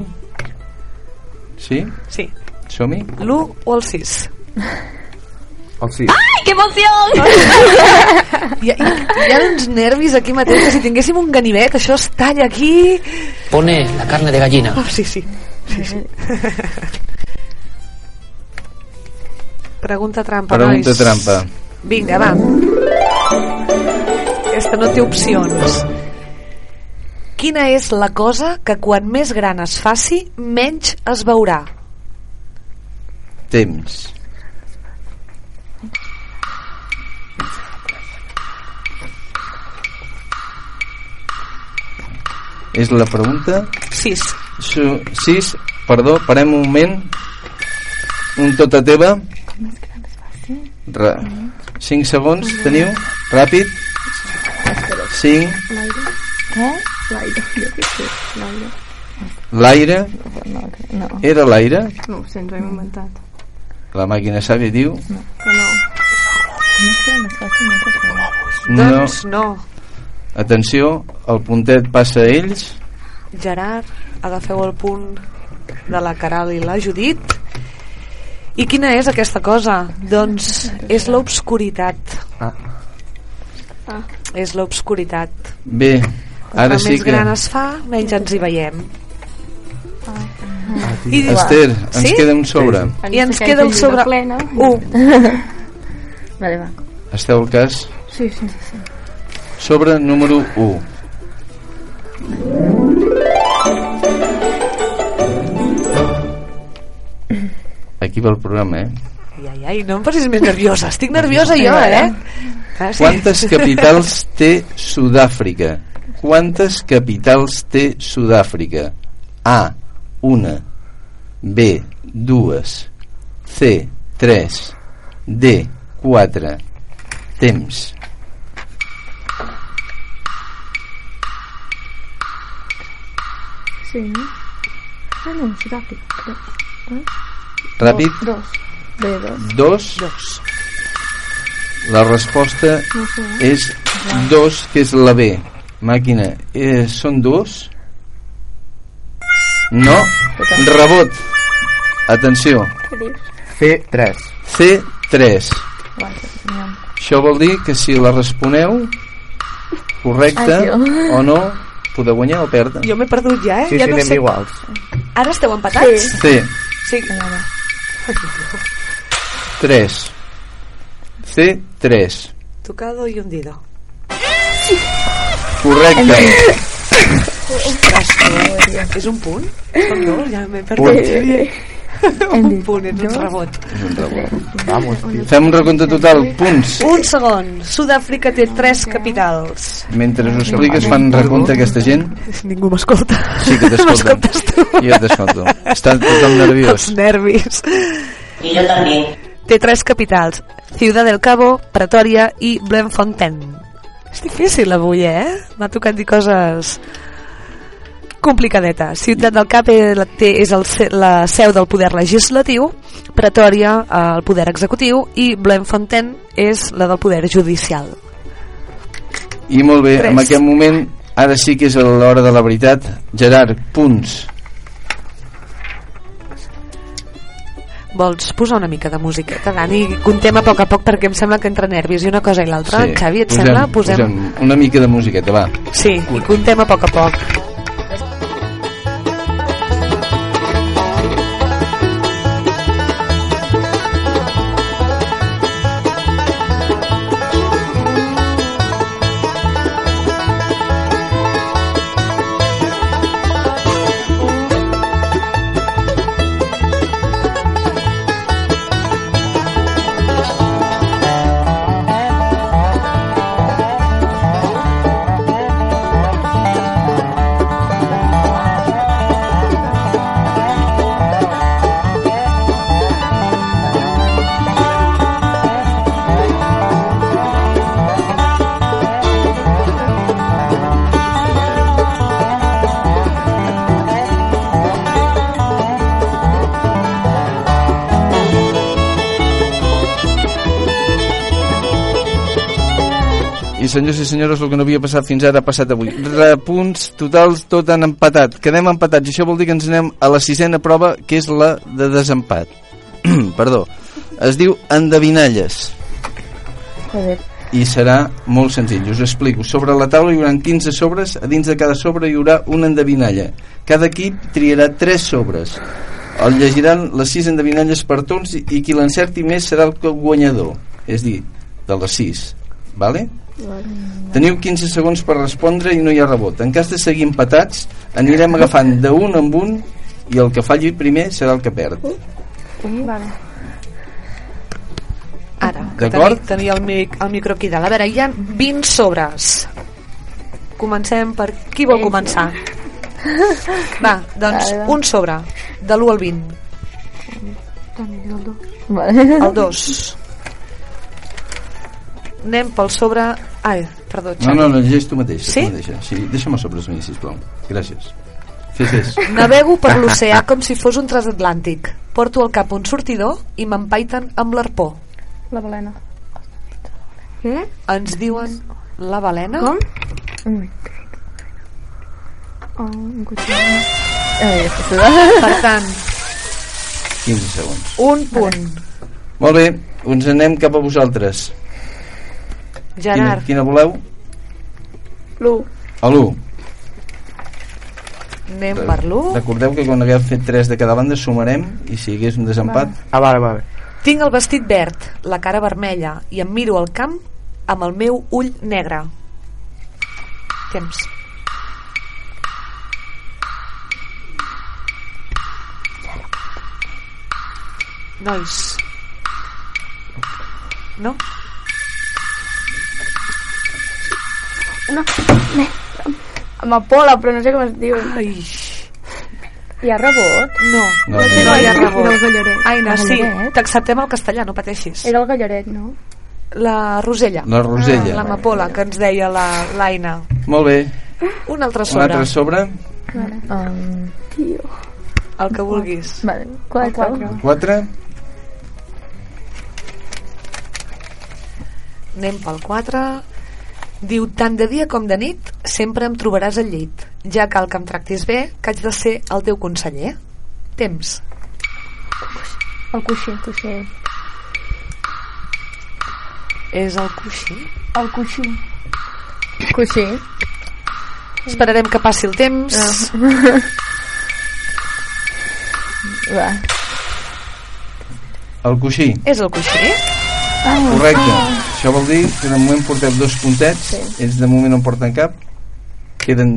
Sí? Sí. Som-hi? L'1 o el 6? El 6. ¡Ay, qué emoción! Hi ha, hi, hi ha uns nervis aquí mateix que si tinguéssim un ganivet això es talla aquí Pone la carne de gallina. oh, sí, sí, sí, sí. pregunta trampa Pregunta nois. trampa. vinga va aquesta no té opcions quina és la cosa que quan més gran es faci menys es veurà Temps. És la pregunta? 6 Su- Sis, perdó, parem un moment. Un tota teva. Ra 5 segons, teniu? Ràpid. 5. ¿Eh? L'aire, l'aire. No, no. Era l'aire? No ho hem inventat. La màquina sàvia diu... Que no. No. doncs no Atenció, el puntet passa a ells. Gerard, agafeu el punt de la Caral i la Judit. I quina és aquesta cosa? Doncs és l'obscuritat. Ah. Ah. És l'obscuritat. Bé, ara sí més que... gran es fa, menys ens hi veiem. I... Esther, ens Sí? queda un sobre. I ens queda el sobre... plena. Uh. Vale, va. Esteu al cas? Sí, sí, sí. Sobre número 1. Aquí va el programa, eh? Ai, ai, ai, no em posis més nerviosa. Estic nerviosa jo, eh? Ah, sí. Quantes capitals té Sud-àfrica? Quantes capitals té Sud-àfrica? A. Una. B. Dues. C. Tres. D. Quatre. Temps. Sí? Ah, no, Sud-àfrica. Eh? Ràpid. Dos. B, dos. Dos. Dos. La resposta No sé, eh? és dos, que és la B. Màquina, eh, són dos? No. Rebot. Atenció. Què dius? C3. C3. Vale, no. Això vol dir que si la responeu Déu. o no, podeu guanyar o perdre. Jo m'he perdut ja, eh? Sí, ja sí, no anem sé... iguals. Ara esteu empatats? C. Sí. 3. C3. Tocado y hundido. Correcte. Ostres, és un punt? Són dos? Ja m'he Punt. un punt, ets un rebot. Vamos, tio. Fem un recompte total. Punts. Un segon. Sud-àfrica té tres capitals. Mentre us expliques fan recompte aquesta gent. Ningú m'escolta. Sí que t'escolten. Jo t'escolto. Està tothom nerviós. Els nervis. Y yo también. Té tres capitals. Ciudad del Cabo, Pretoria i Bloemfontein. És difícil avui, eh? M'ha tocat dir coses complicadetes. Ciutat del Cap és el, la seu del poder legislatiu, Pretoria eh, el poder executiu i Bloemfontein és la del poder judicial. I molt bé, Tres. en aquest moment, ara sí que és l'hora de la veritat. Gerard, punts. Vols posar una mica de musiqueta, Dani? Contem a poc a poc perquè em sembla que entre nervis i una cosa i l'altra. Xavi, et sembla? Posem... posem una mica de musiqueta, va. Sí, i contem a poc a poc. Senyors i senyores, el que no havia passat fins ara ha passat avui. Repunts totals, tot han empatat. Quedem empatats i això vol dir que ens anem a la sisena prova, que és la de desempat. Perdó. Es diu endevinalles Joder. i serà molt senzill. Us explico. Sobre la taula hi haurà 15 sobres, a dins de cada sobre hi haurà una endevinalla. Cada equip triarà 3 sobres. El llegiran les 6 endevinalles per torns i, i qui l'encerti més serà el guanyador. És dir, de les 6. Vale? Teniu 15 segons per respondre i no hi ha rebot. En cas de seguir empatats, anirem agafant d'un en un i el que falli primer serà el que perd. Vale. Ara, D'acord? tenia, tenia el, mic, el micro aquí dalt. A veure, hi ha 20 sobres. Comencem per... Qui vol començar? Va, doncs un sobre, de l'1 al 20. Vale. El 2. Anem pel sobre... Ai, perdó, No, Xavi. no, no, llegeix tu mateix. Sí? Tu mateixa. sí deixa'm a mi, sisplau. Gràcies. Fes, fes. Navego per l'oceà com si fos un transatlàntic. Porto al cap un sortidor i m'empaiten amb l'arpó. La balena. Eh? Ens diuen la balena? Com? Mm. Oh, un sudant. Per tant, 15 segons. un punt. Molt bé, uns anem cap a vosaltres. Quina, Gerard, quina voleu? L'1. A l'1. anem per l'1. Recordeu que quan haguem fet 3 de cada banda sumarem i si hi hagués un desempat... Ah, vale, vale. Tinc el vestit verd, la cara vermella i em miro al camp amb el meu ull negre. Temps. Nois. No? No, me... Amapola, però no sé com es diu. Ai. Hi ha rebot? No. No, no, no, no hi ha Era rebot. el gallaret. Aina, sí, t'acceptem el castellà, no pateixis. Era el gallaret, no? La Rosella. La Rosella. Ah, L'amapola, que ens deia la- l'Aina. Molt bé. Un altre Un sobre. altre sobre. Vale. Um, tio. El que vulguis. Vale, quatre. quatre. 4. Anem pel 4. Diu, tant de dia com de nit, sempre em trobaràs al llit. Ja cal que em tractis bé, que haig de ser el teu conseller. Temps. El coixí, coixí. És el coixí? El coixí. Coixí. Esperarem que passi el temps. Ah. Va. El coixí. És el coixí? Ah, Correcte. Això vol dir que de moment porteu dos puntets. Sí. Ells de moment no en porten cap. Queden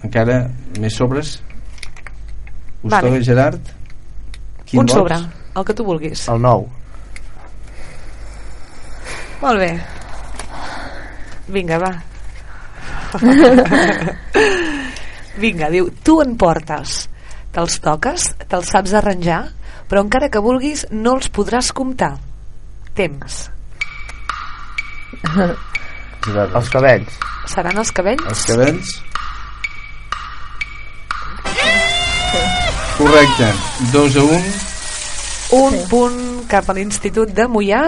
encara més sobres. Us Vale. toca, Gerard? Quin Un vols? sobre, el que tu vulguis. El 9. Molt bé. Vinga, va. Vinga, diu, tu en portes. Te'ls toques, te'ls saps arranjar, però encara que vulguis no els podràs comptar. Temps. Els cabells. Seran els cabells? Els cabells. Correcte. 2 a 1. Un punt cap a l'Institut de Mollà.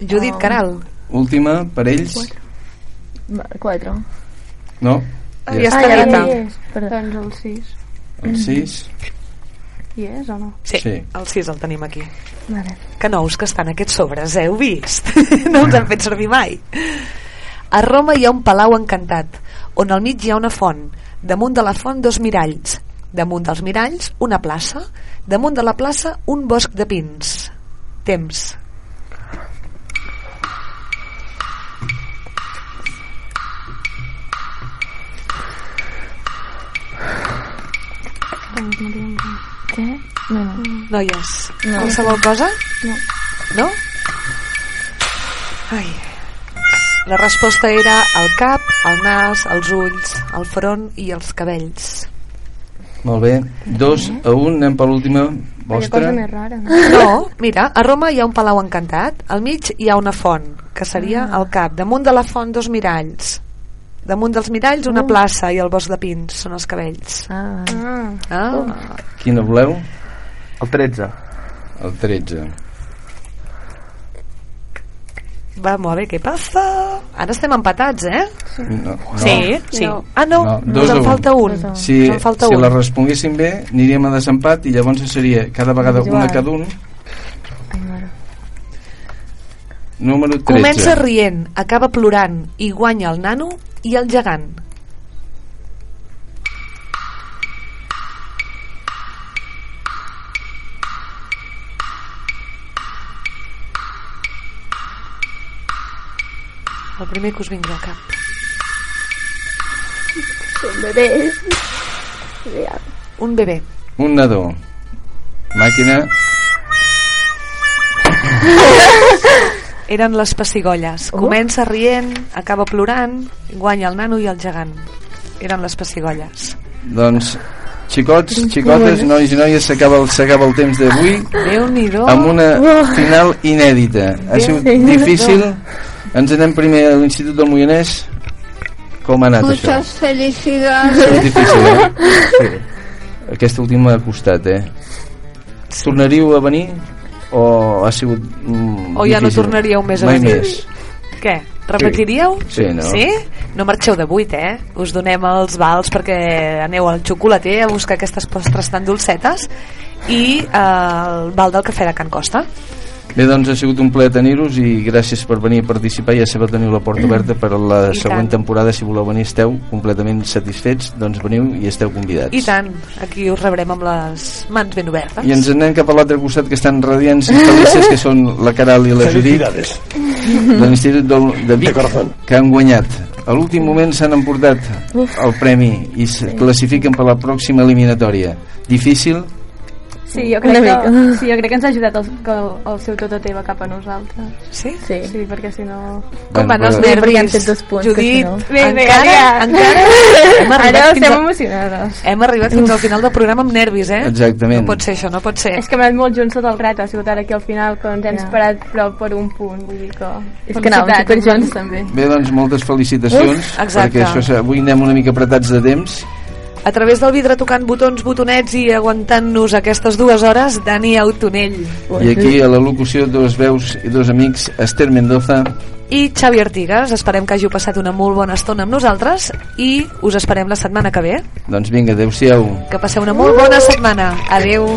Judit Caral. Última per ells. Va, Quatre. No? Ah, ja està Ah, ja. Doncs el sis. El 6. Hi és o no? Sí, Sí. el 6 el tenim aquí. Vale. Que nous que estan aquests sobres, eh? Heu vist? no els han fet servir mai. A Roma hi ha un palau encantat, on al mig hi ha una font. Damunt de la font dos miralls. Damunt dels miralls una plaça. Damunt de la plaça un bosc de pins. Temps. Què? No, no. Noies, No. qualsevol cosa? No. No? Ai. La resposta era el cap, el nas, els ulls, el front i els cabells. Molt bé. 2 a 1. Anem per l'última vostra. cosa més rara, no? No, mira, a Roma hi ha un palau encantat, al mig hi ha una font, que seria Ah. el cap. Damunt de la font dos miralls. Damunt dels miralls una Oh. plaça i el bosc de pins són els cabells. Ah. Ah. Ah. Quina voleu? El 13. El 13. Vamos a ver què passa. Ara estem empatats, eh? No, Sí, sí. Ah, no, No, no dos a en falta un. Si, en falta si un. la responguéssim bé, aniríem a desempat i llavors seria cada vegada una cada un. Número 13. Comença rient, acaba plorant i guanya el nano i el gegant. El primer que us vingui al cap. Són bebès. Real. Un bebè. Un nadó. Màquina. Eren les pessigolles. Comença rient, acaba plorant, guanya el nano i el gegant. Eren les pessigolles. Doncs, xicots, xicotes, nois i noies, s'acaba el, el temps d'avui Déu-n'hi-do. amb una final inèdita. Ha sigut difícil. Ens anem primer a l'Institut del Moianès. Com ha anat això? Muchas felicidades. Ha sigut difícil, eh? Sí. Aquesta última ha costat, eh? Tornaríeu a venir? O ha sigut mm, O ja no difícil? tornaríeu més a Mai venir? més. Què? Repetiríeu? Sí, no? Sí? No marxeu de 8, eh? Us donem els vals perquè aneu al xocolater a buscar aquestes postres tan dolcetes i eh, el val del cafè de Can Costa. Bé, doncs ha sigut un plaer tenir-vos i gràcies per venir a participar. Ja sabeu teniu la porta oberta per a la I següent tant. temporada. Si voleu venir, esteu completament satisfets, doncs veniu i esteu convidats. I tant, aquí us rebrem amb les mans ben obertes. I ens anem cap a l'altre costat que estan radiants i felices, que són la Caral i la Judit de l'Institut de Vic, que han guanyat. A l'últim moment s'han emportat el premi i es classifiquen per la pròxima eliminatòria. Difícil? Sí, jo Una crec, mica. que, sí, jo crec que ens ha ajudat el, que el, el seu tot o teva cap a nosaltres. Sí? Sí, sí perquè si no... Com van els nervis? punts. que Judit, si no... bé, bé, encara- encara hem Ara estem a- emocionades. Hem arribat fins al final del programa amb nervis, eh? Exactament. No pot ser això, no pot ser. És que hem anat molt junts sota el ret, ha sigut ara aquí al final que ens hem esperat però per un punt, vull dir que... És que anàvem superjunts. també. Bé, doncs moltes felicitacions, Uf, exacte. perquè això, s'ha- avui anem una mica apretats de temps. A través del vidre tocant botons, botonets i aguantant-nos aquestes dues hores, Dani Autonell. I aquí a la locució dos veus i dos amics, Esther Mendoza I Xavi Artigas, esperem que hàgiu passat una molt bona estona amb nosaltres i us esperem la setmana que ve. doncs vinga, adeu-siau Que passeu una molt bona setmana. Adeu.